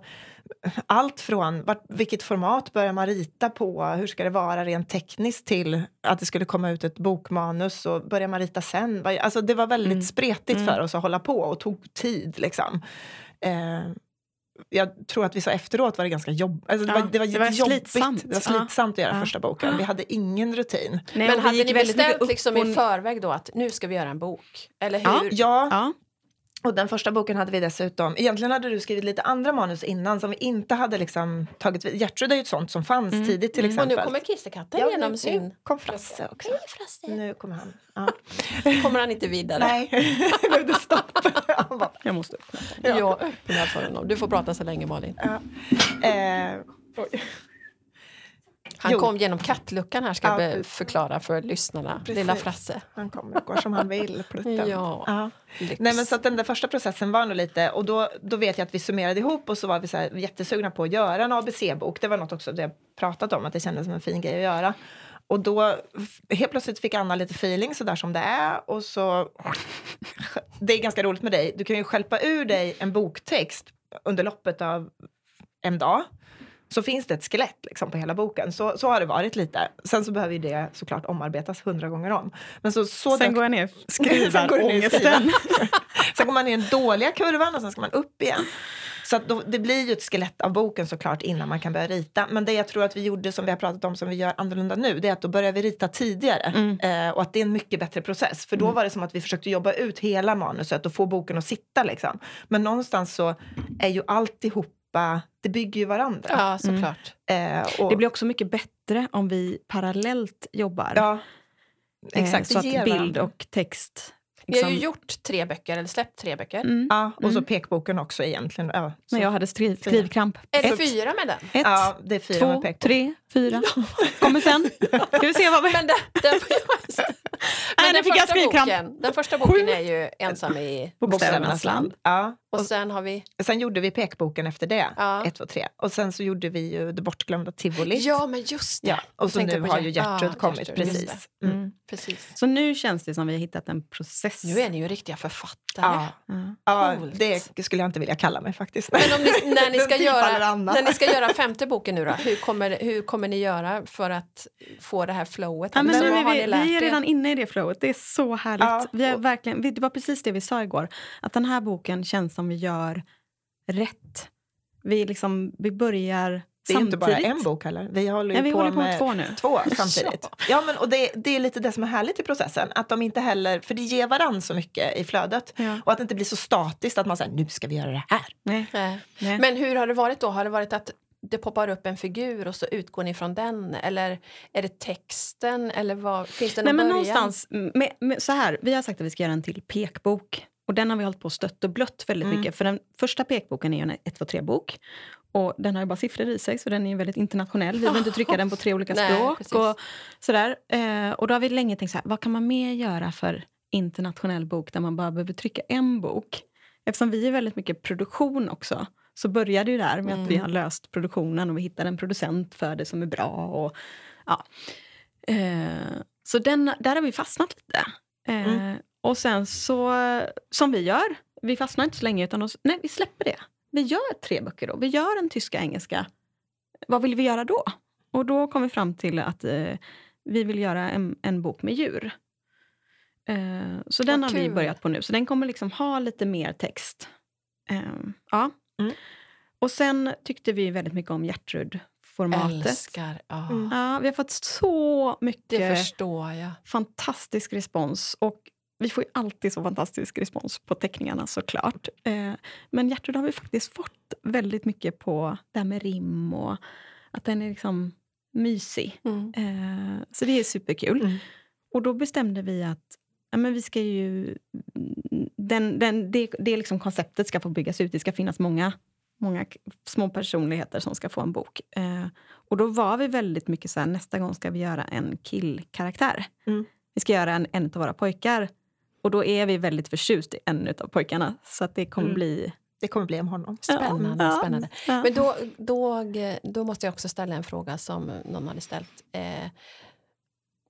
allt från vart, vilket format börjar man rita på, hur ska det vara rent tekniskt till att det skulle komma ut ett bokmanus och börjar man rita sen? Alltså, det var väldigt Mm. spretigt Mm. för oss att hålla på och tog tid. Liksom. Eh, jag tror att vi sa efteråt var det ganska jobb, alltså det Ja, var, det var, det var jobbigt. slitsamt. Det var slitsamt att göra Ja. första boken. Vi hade ingen rutin. Nej, men hade ni bestämt liksom i förväg då att nu ska vi göra en bok? Eller hur? Ja. Och den första boken hade vi dessutom... Egentligen hade du skrivit lite andra manus innan som vi inte hade liksom tagit vid. Gertrud är ju ett sånt som fanns Mm. tidigt till Mm. Och exempel. nu kommer kissekatten Ja, genom nu, sin... Nu kom Frasse också. Hej, Frasse. Nu kommer han. Ja. kommer han inte vidare. Nej, <laughs> nu är det stopp. Han bara, Jag måste öppna. Ja. Jag öppnar för honom. Du får prata så länge Malin. ja. Eh. Han Jo. kom genom kattluckan här ska Ja, jag förklara för lyssnarna. Precis. Lilla Frasse. Han kommer och går som han vill. Plutten. Ja. Nej, men så att den där första processen var nog lite, och då, då vet jag att vi summerade ihop och så var vi så här jättesugna på att göra en ABC-bok. Det var något också det jag pratat om, att det kändes som en fin grej att göra. Och då helt plötsligt fick Anna lite feeling så där som det är och så <laughs> det är ganska roligt med dig. Du kan ju skälpa ur dig en boktext under loppet av en dag. Så finns det ett skelett liksom på hela boken. Så, så har det varit lite. Sen så behöver ju det såklart omarbetas hundra gånger om. Men så, så Sen går jag ner <laughs> ner skrivarångesten. <laughs> Sen går man i den dåliga kurvan och sen ska man upp igen. Så då, det blir ju ett skelett av boken såklart innan man kan börja rita. Men det jag tror att vi gjorde som vi har pratat om som vi gör annorlunda nu det är att då börjar vi rita tidigare. Mm. Eh, och att det är en mycket bättre process. För då Mm. var det som att vi försökte jobba ut hela manuset och få boken att sitta. Liksom. Men någonstans så är ju alltihopa, det bygger ju varandra. Ja, såklart. Eh, och, Det blir också mycket bättre om vi parallellt jobbar. ja, Eh, exakt. så det att bild och text... Vi har ju liksom- gjort tre böcker, eller släppt tre böcker. Mm. Ja, och så Mm. pekboken också egentligen. Ja, så, När jag hade skriv, skrivkramp. Är det fyra med den? ett ja, det är fyra två, med pekbok. tre, fyra. Kommer sen. Ska vi se vad vi... Men den, <laughs> den, men den, fick jag första boken, den första boken är ju Ensam i... Bokstävernas land. Ja, Och sen har vi... Sen gjorde vi pekboken efter det. Ja. Ett, två, tre. Och sen så gjorde vi ju Det bortglömda tivoli. Ja, men just det. Ja, och så nu har ju Gertrud ja, kommit. Gertrud, precis. Mm. Mm. Precis. Så nu känns det som vi har hittat en process. Nu är ni ju riktiga författare. Ja, Coolt. det skulle jag inte vilja kalla mig faktiskt. Men om ni, när, ni <laughs> ska göra, när ni ska göra femte boken nu då, hur kommer, hur kommer ni göra för att få det här flowet? Ja, men nu är vi, vi är er? redan inne i det flowet. Det är så härligt. Ja, vi och- verkligen, vi- det var precis det vi sa igår. Att den här boken känns som vi gör rätt. Vi, liksom, vi börjar Det är samtidigt. inte bara en bok heller. Vi håller Nej, vi på håller på med med två nu. två <laughs> samtidigt. Ja, men, och det, det är lite det som är härligt i processen. Att de inte heller, för det ger varann så mycket i flödet. Ja. Och att det inte blir så statiskt att man säger nu ska vi göra det här. Nej. Nej. Nej. Men hur har det varit då? Har det varit att det poppar upp en figur och så utgår ni från den? Eller är det texten? Eller vad, finns det någon Nej, men början? någonstans, med, med, så här, vi har sagt att vi ska göra en till pekbok. Och den har vi hållit på stött och blött väldigt Mm. mycket. För den första pekboken är ju en 1, 2, 3-bok. Och den har ju bara siffror i sig, så den är väldigt internationell. Vi behöver inte trycka den på tre olika <laughs> Nej, språk. precis. och, sådär. Eh, och då har vi länge tänkt så här, vad kan man mer göra för internationell bok där man bara behöver trycka en bok? Eftersom vi är väldigt mycket produktion också, så började ju där med att vi Mm. har löst produktionen och vi hittade en producent för det som är bra. Och, ja. Eh, så den, där har vi fastnat lite. Eh, Mm. Och sen så, som vi gör, vi fastnar inte så länge utan oss, nej, vi släpper det. Vi gör tre böcker då. Vi gör en tyska, engelska. Vad vill vi göra då? Och då kom vi fram till att eh, vi vill göra en, en bok med djur. Eh, så den Vad har vi börjat på nu. Så den kommer liksom ha lite mer text. Eh, ja. Mm. Och sen tyckte vi väldigt mycket om Gertrud-formatet. Älskar. Ja. Mm. Ja, vi har fått så Det mycket förstår jag. fantastisk respons. Och vi får ju alltid så fantastisk respons på teckningarna såklart. Eh, men Gertrud har vi faktiskt fått väldigt mycket på det här med rim och att den är liksom mysig. Mm. Eh, så det är superkul. Mm. Och då bestämde vi att ja, men vi ska ju, den, den, det, det liksom konceptet ska få byggas ut. Det ska finnas många, många små personligheter som ska få en bok. Eh, och då var vi väldigt mycket så här, nästa gång ska vi göra en killkaraktär. Mm. Vi ska göra en, en av våra pojkar. Och då är vi väldigt förtjust i en av pojkarna. Så att det kommer Mm. bli... Det kommer bli om honom. Spännande. Ja, spännande. ja. Men då, då, då måste jag också ställa en fråga som någon hade ställt. Eh,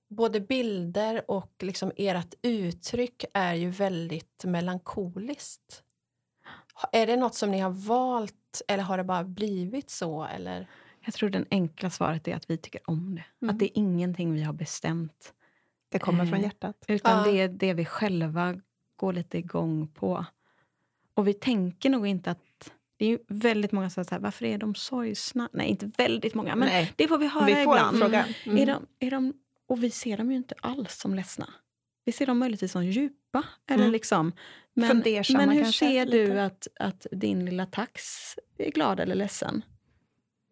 både bilder och liksom ert uttryck är ju väldigt melankoliskt. Är det något som ni har valt eller har det bara blivit så? Eller? Jag tror den enkla svaret är att vi tycker om det. Mm. Att det är ingenting vi har bestämt. Det kommer från Eh, hjärtat. Utan Ja. det är det vi själva går lite igång på. Och vi tänker nog inte att... Det är ju väldigt många som säger varför är de sorgsna? Nej, inte väldigt många, men Nej. det får vi höra Vi får ibland. fråga. Mm. Är de, är de, och vi ser dem ju inte alls som ledsna. Vi ser dem möjligtvis som djupa. Eller Mm. liksom, men, men hur ser lite. du att, att din lilla tax är glad eller ledsen?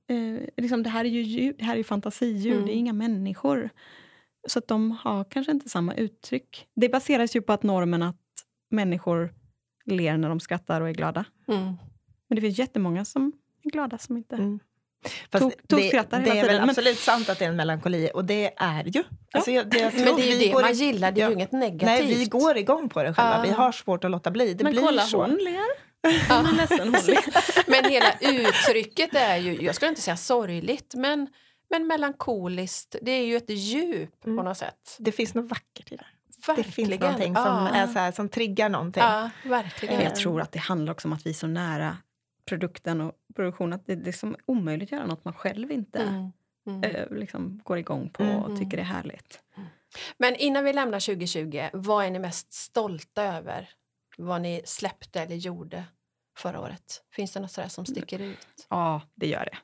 Eh, liksom, det här är ju djur, det här är ju fantasidjur, Mm. det är inga människor. Så att de har kanske inte samma uttryck. Det baseras ju på att normen att människor ler när de skrattar och är glada. Mm. Men det finns jättemånga som är glada som inte... Mm. Fast det, tokskrattar det hela är väl tiden, men- absolut sant att det är en melankoli och det är ju. Alltså jag, det, jag tror Men det är ju vi det går man i- gillar, det är ja. ju inget negativt. Nej, vi går igång på det själva. Ja. Vi har svårt att låta bli. Det men blir kolla, så. hon ler. <laughs> Hon är ler. <laughs> Men hela uttrycket är ju, jag skulle inte säga sorgligt, men, men melankoliskt. Det är ju ett djup på Mm. något sätt. Det finns något vackert i det. Verkligen. Det finns någonting som, ja. är så här, som triggar någonting. Ja, verkligen. Men jag tror att det handlar också om att vi är så nära produkten och produktionen att det är liksom omöjligt att göra något man själv inte Mm. Mm. eh, liksom går igång på Mm. och tycker är härligt. Men innan vi lämnar 2020, vad är ni mest stolta över? Vad ni släppte eller gjorde? förra året? Finns det något sådär som sticker ut? Ja, det gör det.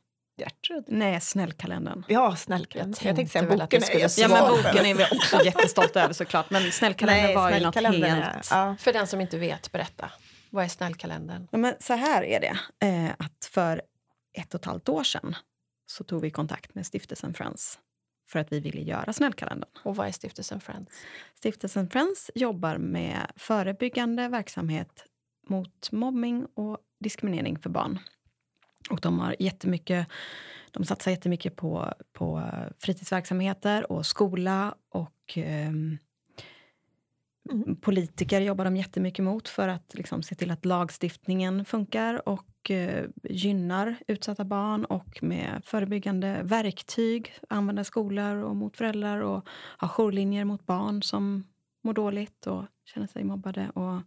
Gertrud. Nej, snällkalendern. Ja, snällkalendern. Jag Jag tänkte säga boken är skulle jag svara Ja, men boken är vi också <laughs> jättestolta över såklart. Men snällkalendern Nej, var ju något snällkalendern helt... är- Ja. För den som inte vet, berätta. Vad är snällkalendern? Ja, men så här är det. Eh, att för ett och ett halvt år sedan så tog vi kontakt med stiftelsen Friends för att vi ville göra snällkalendern. Och vad är stiftelsen Friends? Stiftelsen Friends jobbar med förebyggande verksamhet mot mobbning och diskriminering för barn. Och de har jättemycket, de satsar jättemycket på, på fritidsverksamheter och skola och ehm, Mm. politiker jobbar de jättemycket mot för att liksom, se till att lagstiftningen funkar och eh, gynnar utsatta barn och med förebyggande verktyg, använder skolor och mot föräldrar och har jourlinjer mot barn som mår dåligt och känner sig mobbade och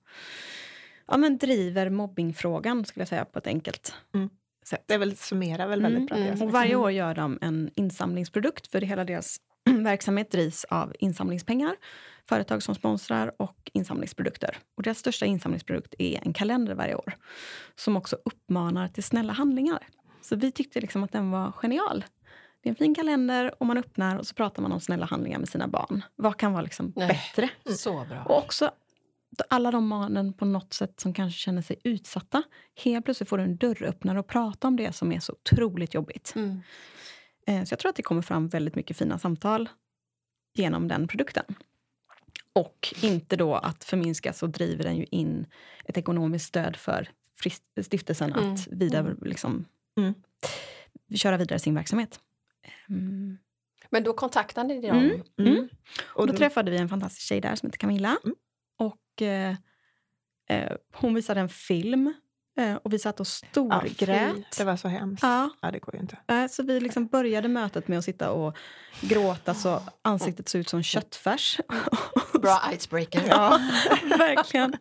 ja, men driver mobbingfrågan skulle jag säga på ett enkelt Mm. sätt. Det är väl, summerar väl väldigt Mm, bra. mm. Och varje år gör de en insamlingsprodukt för hela deras <clears throat> verksamhet drivs av insamlingspengar, företag som sponsrar och insamlingsprodukter. Och deras största insamlingsprodukt är en kalender varje år som också uppmanar till snälla handlingar. Så vi tyckte liksom att den var genial. Det är en fin kalender och man öppnar och så pratar man om snälla handlingar med sina barn. Vad kan vara liksom Nej. bättre? Så bra. Och också alla de barnen på något sätt som kanske känner sig utsatta. Helt plötsligt får du en dörröppnare och prata om det som är så otroligt jobbigt. Mm. Eh, Så jag tror att det kommer fram väldigt mycket fina samtal genom den produkten. Och inte då att förminska så driver den ju in ett ekonomiskt stöd för stiftelsen Mm. att vidare, liksom, Mm. köra vidare sin verksamhet. Mm. Men då kontaktade ni dem? Mm. Mm. Och då träffade vi en fantastisk tjej där som heter Camilla. Mm. Och eh, eh, hon visade en film och vi satt och Ja, storgrät. det var så hemskt. Ja, Ja, det går ju inte. eh, så vi liksom började mötet med att sitta och gråta så ansiktet såg ut som köttfärs. <laughs> Bra icebreaker. Ja, <laughs> verkligen.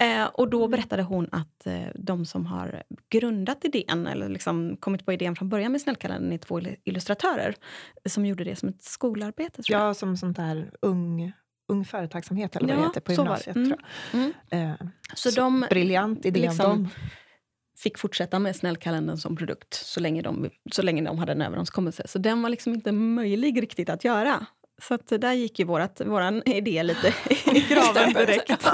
Eh, och då berättade hon att eh, de som har grundat idén, eller liksom kommit på idén från början med Snällkalendern, är två il- illustratörer som gjorde det som ett skolarbete. Tror jag. Ja, som sånt där ung, ung företagsamhet eller vad Ja, heter på gymnasiet. Mm. Tror jag. Mm. Eh, Så, så de briljant idé liksom- av dem. fick fortsätta med Snällkalendern som produkt så länge, de, så länge de hade en överenskommelse. Så den var liksom inte möjlig riktigt att göra. Så att där gick ju vårat, våran idé lite <laughs> i graven direkt.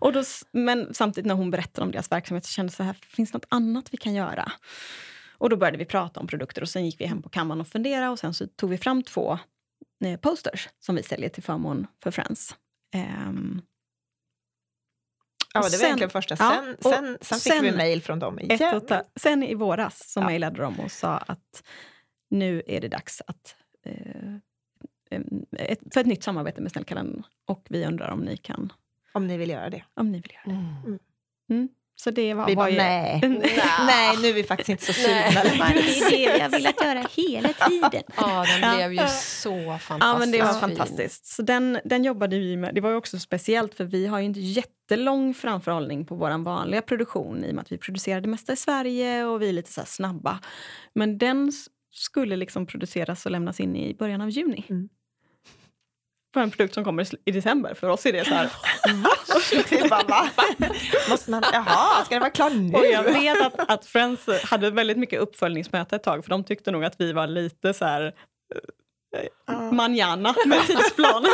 Och då, men samtidigt när hon berättade om deras verksamhet så kände jag så här, finns det något annat vi kan göra? Och då började vi prata om produkter och sen gick vi hem på kammaren och funderade och sen så tog vi fram två posters som vi säljer till förmån för Friends. Ehm, Ja, det var sen- egentligen första. ja, Sen, sen, sen fick sen- vi mejl från dem ett igen. och ta, sen i våras så Ja. mejlade de och sa att nu är det dags att, eh, ett, för ett nytt samarbete med Snällkalendern. Och vi undrar om ni kan, Om ni vill göra det. om ni vill göra Mm. det. Mm. Så det var, Vi var bara, ju... nej. <laughs> <laughs> Nej. nu är vi faktiskt inte så Nej. sugna <laughs> Det var längre. det vi har velat göra hela tiden. Ja, den blev ju så fantastisk. Ja, men det var fantastiskt. Så den, den jobbade vi med. Det var ju också speciellt för vi har ju inte jättelång framförhållning på vår vanliga produktion i och med att vi producerar det mesta i Sverige och vi är lite så här snabba. Men den skulle liksom produceras och lämnas in i början av juni. Mm. För en produkt som kommer i december. För oss är det så här... <laughs> Måste man, jaha, ska det vara klar nu? Och jag vet att, att Friends hade väldigt mycket uppföljningsmöte ett tag för de tyckte nog att vi var lite så här. Manjana med tidsplanen.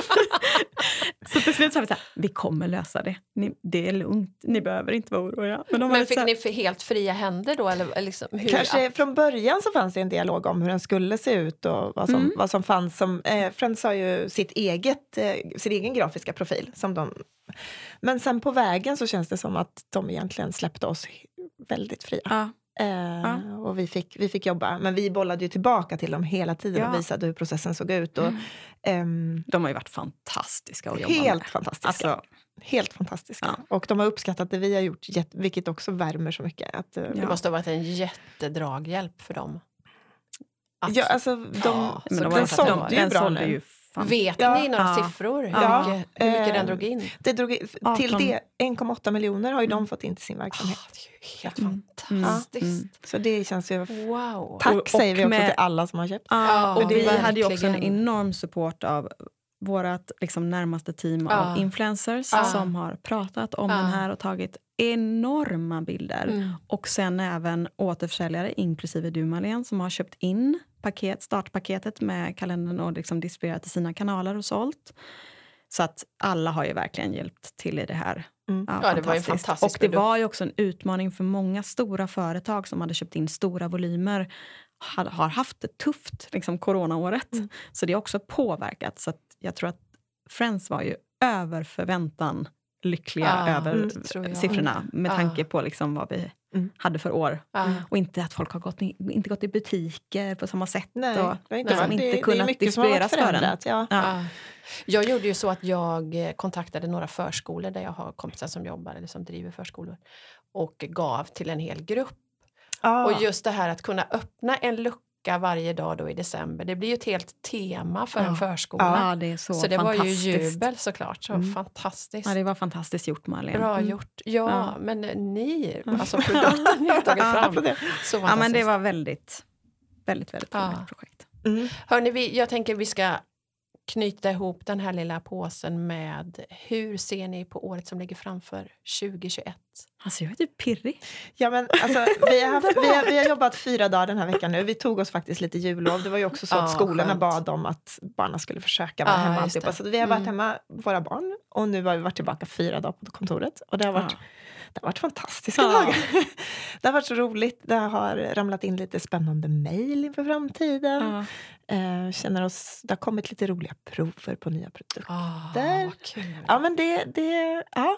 <laughs> så till slut sa vi så här, vi kommer lösa det. Ni, det är lugnt, ni behöver inte vara oroliga. Men, de Men fick här, ni för helt fria händer då? Eller liksom, hur? Kanske från början så fanns det en dialog om hur den skulle se ut och vad som, Mm. vad som fanns. Som, eh, Friends har ju sitt eget, eh, sin egen grafiska profil. Som de, men sen på vägen så känns det som att de egentligen släppte oss väldigt fria. ja, Ja. Och vi fick, vi fick jobba. Men vi bollade ju tillbaka till dem hela tiden Ja. och visade hur processen såg ut. Och, Mm. ehm, de har ju varit fantastiska att jobba helt med. fantastiska. Alltså, Helt fantastiska. Ja. Och de har uppskattat det vi har gjort, vilket också värmer så mycket. Att, eh, Ja. Det måste ha varit en jättedraghjälp för dem. Att- Ja, alltså, de, Ja, så de den var- sålde de- ju den bra nu. ju fan- Vet Ja. ni några Ja. siffror? Hur, Ja. mycket, hur mycket den Eh, drog in? det drog, till 18. det 1,8 miljoner har ju de fått in till sin verksamhet. det är ju helt Mm. fantastiskt. Mm. Så det känns ju... Wow. Tack Och- säger vi och också med- till alla som har köpt. Ja, Ja, och vi verkligen. hade ju också en enorm support av vårt liksom, närmaste team Ja. av influencers Ja. som har pratat om Ja. den här och tagit enorma bilder. Mm. Och sen även återförsäljare, inklusive du Marlene, som har köpt in paket, startpaketet med kalendern och liksom distribuerat i sina kanaler och sålt. Så att alla har ju verkligen hjälpt till i det här. Mm. Ja, det var ju fantastiskt. fantastisk Och det produkt. var ju också en utmaning för många stora företag som hade köpt in stora volymer har haft det tufft liksom, coronaåret. Mm. Så det har också påverkat. Så att jag tror att Friends var ju över förväntan lyckliga Ja, över siffrorna med Ja. tanke på liksom vad vi Mm. hade för år. Ja. Och inte att folk har gått inte gått i butiker på samma sätt. Nej, och, det Nej. liksom det, inte det är kunnat mycket som har varit distribueras för en. förändrat. Ja. Ja. Ja. Jag gjorde ju så att jag eh, kontaktade några förskolor där jag har kompisar som jobbar eller som driver förskolor och gav till en hel grupp. Ja. Och just det här att kunna öppna en lucka varje dag då i december, det blir ju ett helt tema för Ja. en förskola. Ja, det är så, Så det var ju jubel såklart. Så Mm. fantastiskt. Ja, det var fantastiskt gjort Marlene. Bra Mm. gjort. Ja, Ja. men ni, alltså produkten ni har tagit <laughs> fram. Så Ja, men det var väldigt, väldigt, väldigt Ja. roligt projekt. Mm. Hörni, vi, jag tänker vi ska knyta ihop den här lilla påsen med hur ser ni på året som ligger framför 2021? Alltså jag är typ pirrig. Ja, men, alltså, vi, har haft, vi, har, vi har <laughs> jobbat fyra dagar den här veckan nu. Vi tog oss faktiskt lite jullov. Det var ju också så Ja, att skolorna skönt. bad om att barnen skulle försöka vara Ja, hemma. just Alltihopa. det. Så vi har varit Mm. hemma, våra barn. Och nu har vi varit tillbaka fyra dagar på kontoret. Och det har varit, Ja. Det har varit fantastiska Ja. dagar. <laughs> Det har varit så roligt. Det har ramlat in lite spännande mejl inför framtiden. Ja. Eh, känner oss, det har kommit lite roliga prover på nya produkter. Kul. Ja, men det, det, ja,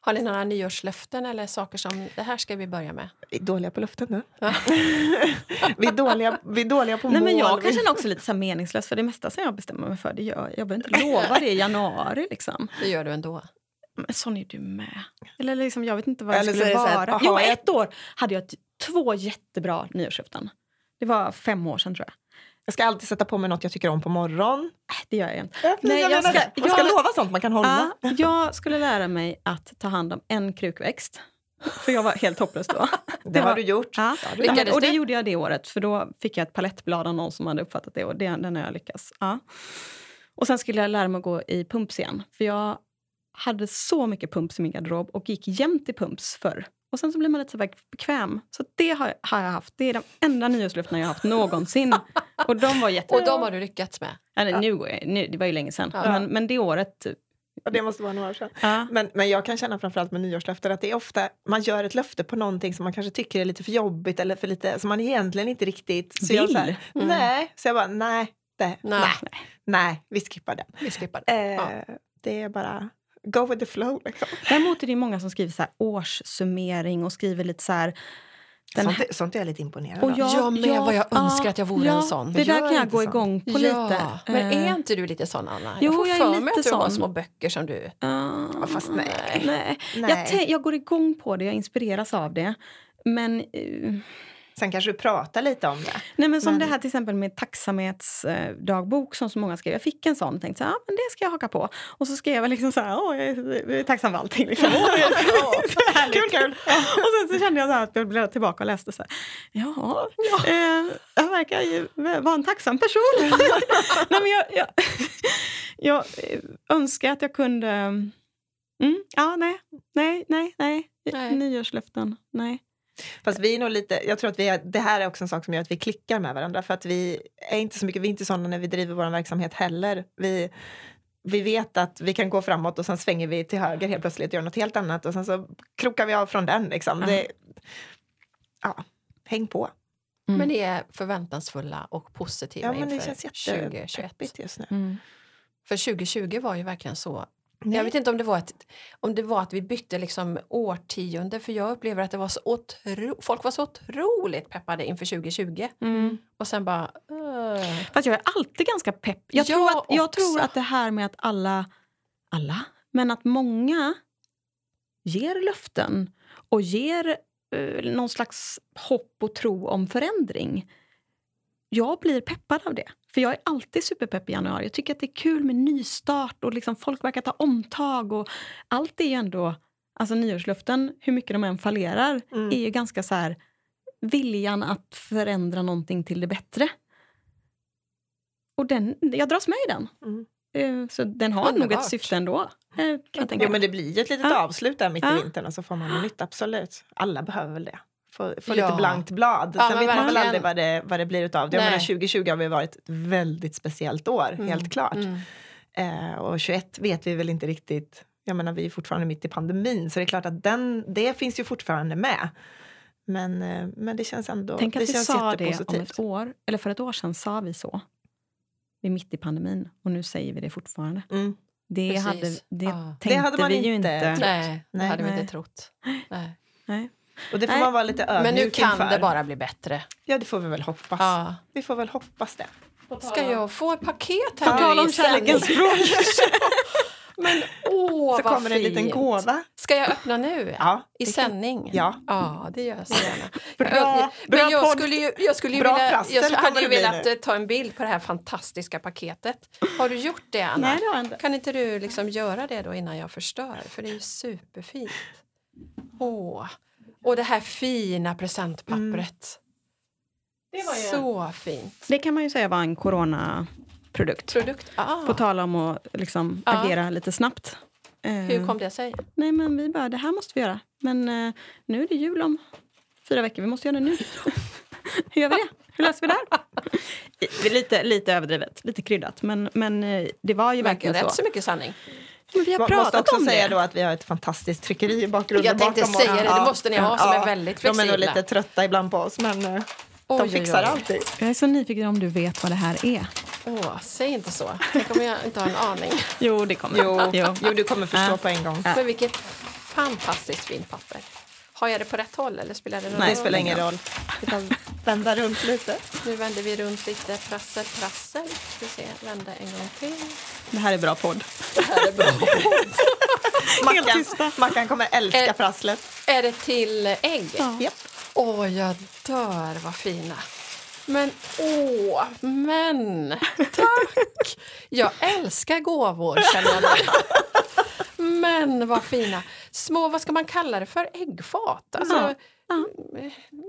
Har ni några nyårslöften eller saker som det här ska vi börja med? vi är dåliga på luften nu. Ja. <laughs> vi, är dåliga, vi är dåliga på Nej, mål. men jag kan känna också lite så meningslöst för det mesta som jag bestämmer mig för det gör jag. Jag behöver inte <laughs> lova det i januari. Liksom. Det gör du ändå. Men sån är du med. Eller liksom, jag vet inte vad det Eller så skulle är det så här, vara. aha, jo, jag- ett år hade jag två jättebra nyårslöften. Det var fem år sedan tror jag. Jag ska alltid sätta på mig något jag tycker om på morgonen. Äh, Det gör jag inte. Nej, Nej, jag jag ska- det. Man ska jag- lova sånt man kan hålla. Ja, jag skulle lära mig att ta hand om en krukväxt. För jag var helt hopplös då. <laughs> Det har var- du gjort. Ja. Det har du Ja, men, och det gjorde jag det året, för då fick jag ett palettblad av någon som hade uppfattat det. Och det, den har jag lyckats. Ja. Och sen skulle jag lära mig att gå i pumps igen. För jag hade så mycket pumps i min garderob och gick jämt i pumps förr. Och sen så blir man lite så här bekväm. Så det har, har jag haft. Det är de enda nyårslöftena jag har haft någonsin. <laughs> Och de var jätte... Och de har du lyckats med. Ja, nej, nu går jag, nu, det var ju länge sedan. Ja. Men, men det året... Och det måste vara några år sedan. Ja. Men, men jag kan känna framförallt med nyårslöften att det är ofta man gör ett löfte på någonting som man kanske tycker är lite för jobbigt eller för lite som man egentligen inte riktigt så Jag, Vill. så här, Mm. Nej, så jag bara nej, det, nej, Nej. nej, vi skippar den. Vi skippar det. Eh, Ja. Det är bara go with the flow. Liksom. Däremot är det många som skriver så här årssummering och skriver lite så här... Den Sånt, sånt är jag lite imponerad och av. Jag med, vad jag önskar att jag vore en sån. Det där kan jag gå sånt. igång på ja, lite. men Eh, är inte du lite sån, Anna? Jo, jag får jag är för mig lite att du har sån. små böcker som du... Ja, fast nej. nej. Nej. Jag, jag går igång på det, jag inspireras av det. Men, eh, Sen kanske du pratar lite om det. nej, men som Men- det här till exempel med tacksamhetsdagbok som så många skrev. Jag fick en sån och tänkte så här, ja, men det ska jag haka på. Och så skrev jag liksom så här, åh, jag är, tacksam för allting. <laughs> Liksom. <laughs> Kul, kul. Och sen så kände jag så här att jag blev tillbaka och läste så här, jaha, eh, jag verkar ju vara en tacksam person. <laughs> nej, men jag, jag, jag önskar att jag kunde... Mm, ja, nej, nej, nej, nej. Nej. Nyårslöften, nej. Fast vi är nog lite, jag tror att vi är, det här är också en sak som gör att vi klickar med varandra. För att vi är inte så mycket, vi är inte sådana när vi driver vår verksamhet heller. Vi, vi vet att vi kan gå framåt och sen svänger vi till höger helt plötsligt och gör något helt annat och sen så krokar vi av från den. Liksom. Ja. Det, ja, häng på. Mm. Men ni är förväntansfulla och positiva Ja, men det inför känns 2021. jättepeppigt just nu. Mm. För 2020 var ju verkligen så. Nej. Jag vet inte om det var, ett, om det var att vi bytte liksom årtionde för jag upplever att det var så otro, folk var så otroligt peppade inför 2020 Mm. och sen bara... Uh, Fast jag är alltid ganska pepp. Jag, Jag tror, att, jag också. tror att det här med att alla, alla, men att många ger löften och ger eh, någon slags hopp och tro om förändring. Jag blir peppad av det. För jag är alltid superpepp i januari. Jag tycker att det är kul med nystart och liksom folk verkar ta omtag. Och allt är ju ändå, alltså nyårslöften, hur mycket de än fallerar, Mm. är ju ganska så här viljan att förändra någonting till det bättre. Och den, jag dras med i den. Mm. Eh, Så den har nog Underbart. ett syfte ändå. Eh, kan Jo, men det blir ju ett litet Ja. avslut där mitt i vintern och så får man något nytt, absolut. Alla behöver väl det. Få, få Ja. lite blankt blad. Ja, Sen vet man väl aldrig vad det, vad det blir utav det. Jag Nej. menar, 2020 har vi varit ett väldigt speciellt år, Mm. helt klart. Mm. Eh, och 21 vet vi väl inte riktigt. Jag menar, vi är fortfarande mitt i pandemin, så det är klart att den, det finns ju fortfarande med. Men, eh, men det känns ändå Tänk att det vi känns sa det om ett år. Eller för ett år sedan sa vi så. Vi är mitt i pandemin och nu säger vi det fortfarande. Mm. Det, Precis. hade, det Ja. tänkte Det hade man vi ju inte inte. trott. Nej, det Nej, hade vi nej. inte trott. Nej. Nej. Och det får Nej. man vara lite ödmjuk Men nu kan inför. det bara bli bättre. Ja, det får vi väl hoppas. Ja. Vi får väl hoppas det. Ska jag få ett paket På här tal nu om i sändning? kärlekens språk. <laughs> Men åh, så vad kommer en liten fint. gåva. Ska jag öppna nu? Ja, I det sändning? Ja. ja, det gör jag så gärna. <laughs> Bra, jag, bra men jag podd. skulle ju, jag skulle ju Bra vilja, prassel jag hade ju det velat nu. eh, ta en bild på det här fantastiska paketet. Har du gjort det, Anna? Nej, det inte. Kan inte du liksom göra det då innan jag förstör? För det är ju superfint. Åh. Och det här fina presentpappret. Så fint. Det kan man ju säga var en coronaprodukt. Produkt. Ah. På tal om att liksom Ja. agera lite snabbt. Eh, Hur kom det sig? Nej, men vi bara, det här måste vi göra. Men eh, nu är det jul om fyra veckor, vi måste göra det nu. <laughs> Hur gör vi det? Hur löser vi det här? <laughs> Lite, lite överdrivet, lite kryddat. Men, men eh, det var ju Verkar verkligen rätt så. så mycket sanning. Men vi har pratat måste också om säga det. då att vi har ett fantastiskt tryckeri i bakgrunden. Jag tänkte bakom säga det, det måste ni ha som är väldigt De är nog flexibla. lite trötta ibland på oss, men eh, Oj, de fixar oj. alltid. Jag är så nyfiken om du vet vad det här är. Åh, säg inte så. Tänk om jag inte har en aning. Jo, det kommer Jo, jo. du kommer förstå Ja. på en gång. Men vilket fantastiskt fint papper. Har jag det på rätt håll eller spelar det någon Nej, det roll? spelar ingen roll. <laughs> Vi kan vända runt lite. Nu vänder vi runt lite. Prassel, prassel. Ska vi se, vända en gång till. Det här är bra podd. Det här är bra. <laughs> Mackan, Mackan kommer älska Eh. prasslet. är det till ägg? Ja. Japp. Åh, jag dör vad fina. Men åh, men tack! Jag älskar gåvor känner jag. <laughs> Men vad fina. Små, vad ska man kalla det för? Äggfat? Alltså,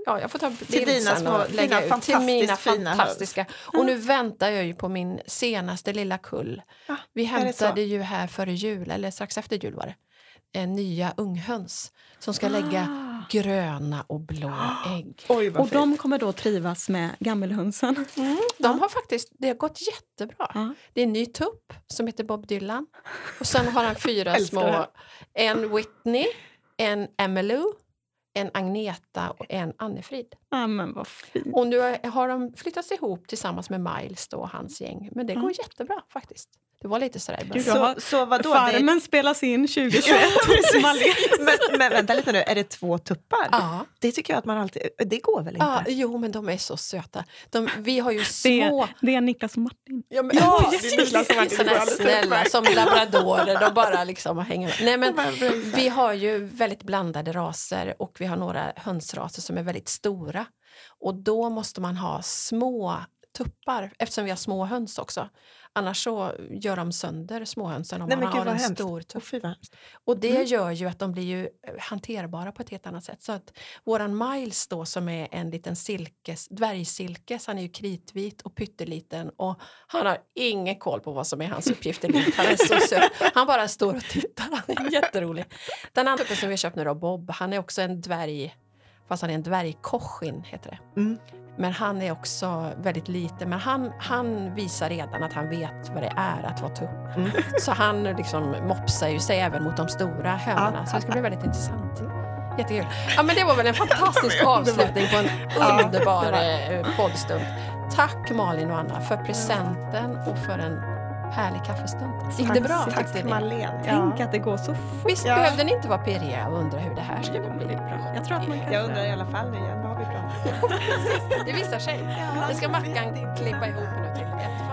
ja, jag får ta bild dina små, och lägga dina ut till mina fantastiska. Och nu väntar jag ju på min senaste lilla kull. Ja, Vi hämtade ju här före jul, eller strax efter jul var det, eh, nya unghöns som ska lägga gröna och blå ägg. <gasps> Oj, Och fint. de kommer då trivas med gammelhönsen. De har faktiskt, det har gått jättebra. Ja. Det är en ny tupp som heter Bob Dylan. Och sen har han fyra <laughs> små. En Whitney, en Emmylou, en Agneta och en Annefrid. Ja, men vad fint. Och nu har de flyttats ihop tillsammans med Miles då, och hans gäng. Men det går jättebra faktiskt. Det var lite sådär. Gud, Så, så vadå? Farmen spelas in <laughs> 2021. Det, men, men vänta lite nu, är det två tuppar? Ja. Det tycker jag att man alltid... Det går väl inte? Ja, jo, men de är så söta. De, vi har ju Det små... är, det är Niklas och Martin. Ja, men, Ja, ja, det är Niklas alldeles snälla som labradorer. De bara liksom hänger med. Nej, men vi har ju väldigt blandade raser och vi har några hönsraser som är väldigt stora. Och då måste man ha små tuppar eftersom vi har små höns också. Annars så gör de sönder småhönsen om Nej, man har en hemskt. stor tupp. hemskt. Och det Mm. gör ju att de blir ju eh, hanterbara på ett helt annat sätt. Så att våran Miles då som är en liten silkes, dvärgsilkes, han är ju kritvit och pytteliten och han har ingen koll på vad som är hans uppgift i livet. Han är så söt. Han bara står och tittar, han är jätterolig. Den andra tuppen som vi har köpt nu då, Bob, han är också en dvärg, fast han är en dvärgkoshin heter det. Mm. Men han är också väldigt liten. Men han, han visar redan att han vet vad det är att vara tupp. Mm. <laughs> Så han liksom mopsar ju sig även mot de stora hönorna. Ja. Så det ska bli väldigt intressant. Jättekul. Ja, men det var väl en fantastisk <laughs> avslutning på en <laughs> Ja, underbar var- eh, poddstund. Tack Malin och Anna för presenten och för en härlig kaffestund. Gick det bra Tack, ni? Marlene. Tänk att det går så fort. Visst Ja. behövde ni inte vara pirriga och undra hur det här skulle bli? Jag tror att man kan Jag undrar i alla fall nu igen, vad har vi pratat om? <laughs> Det visar sig. Det ska Mackan klippa ihop nu till ett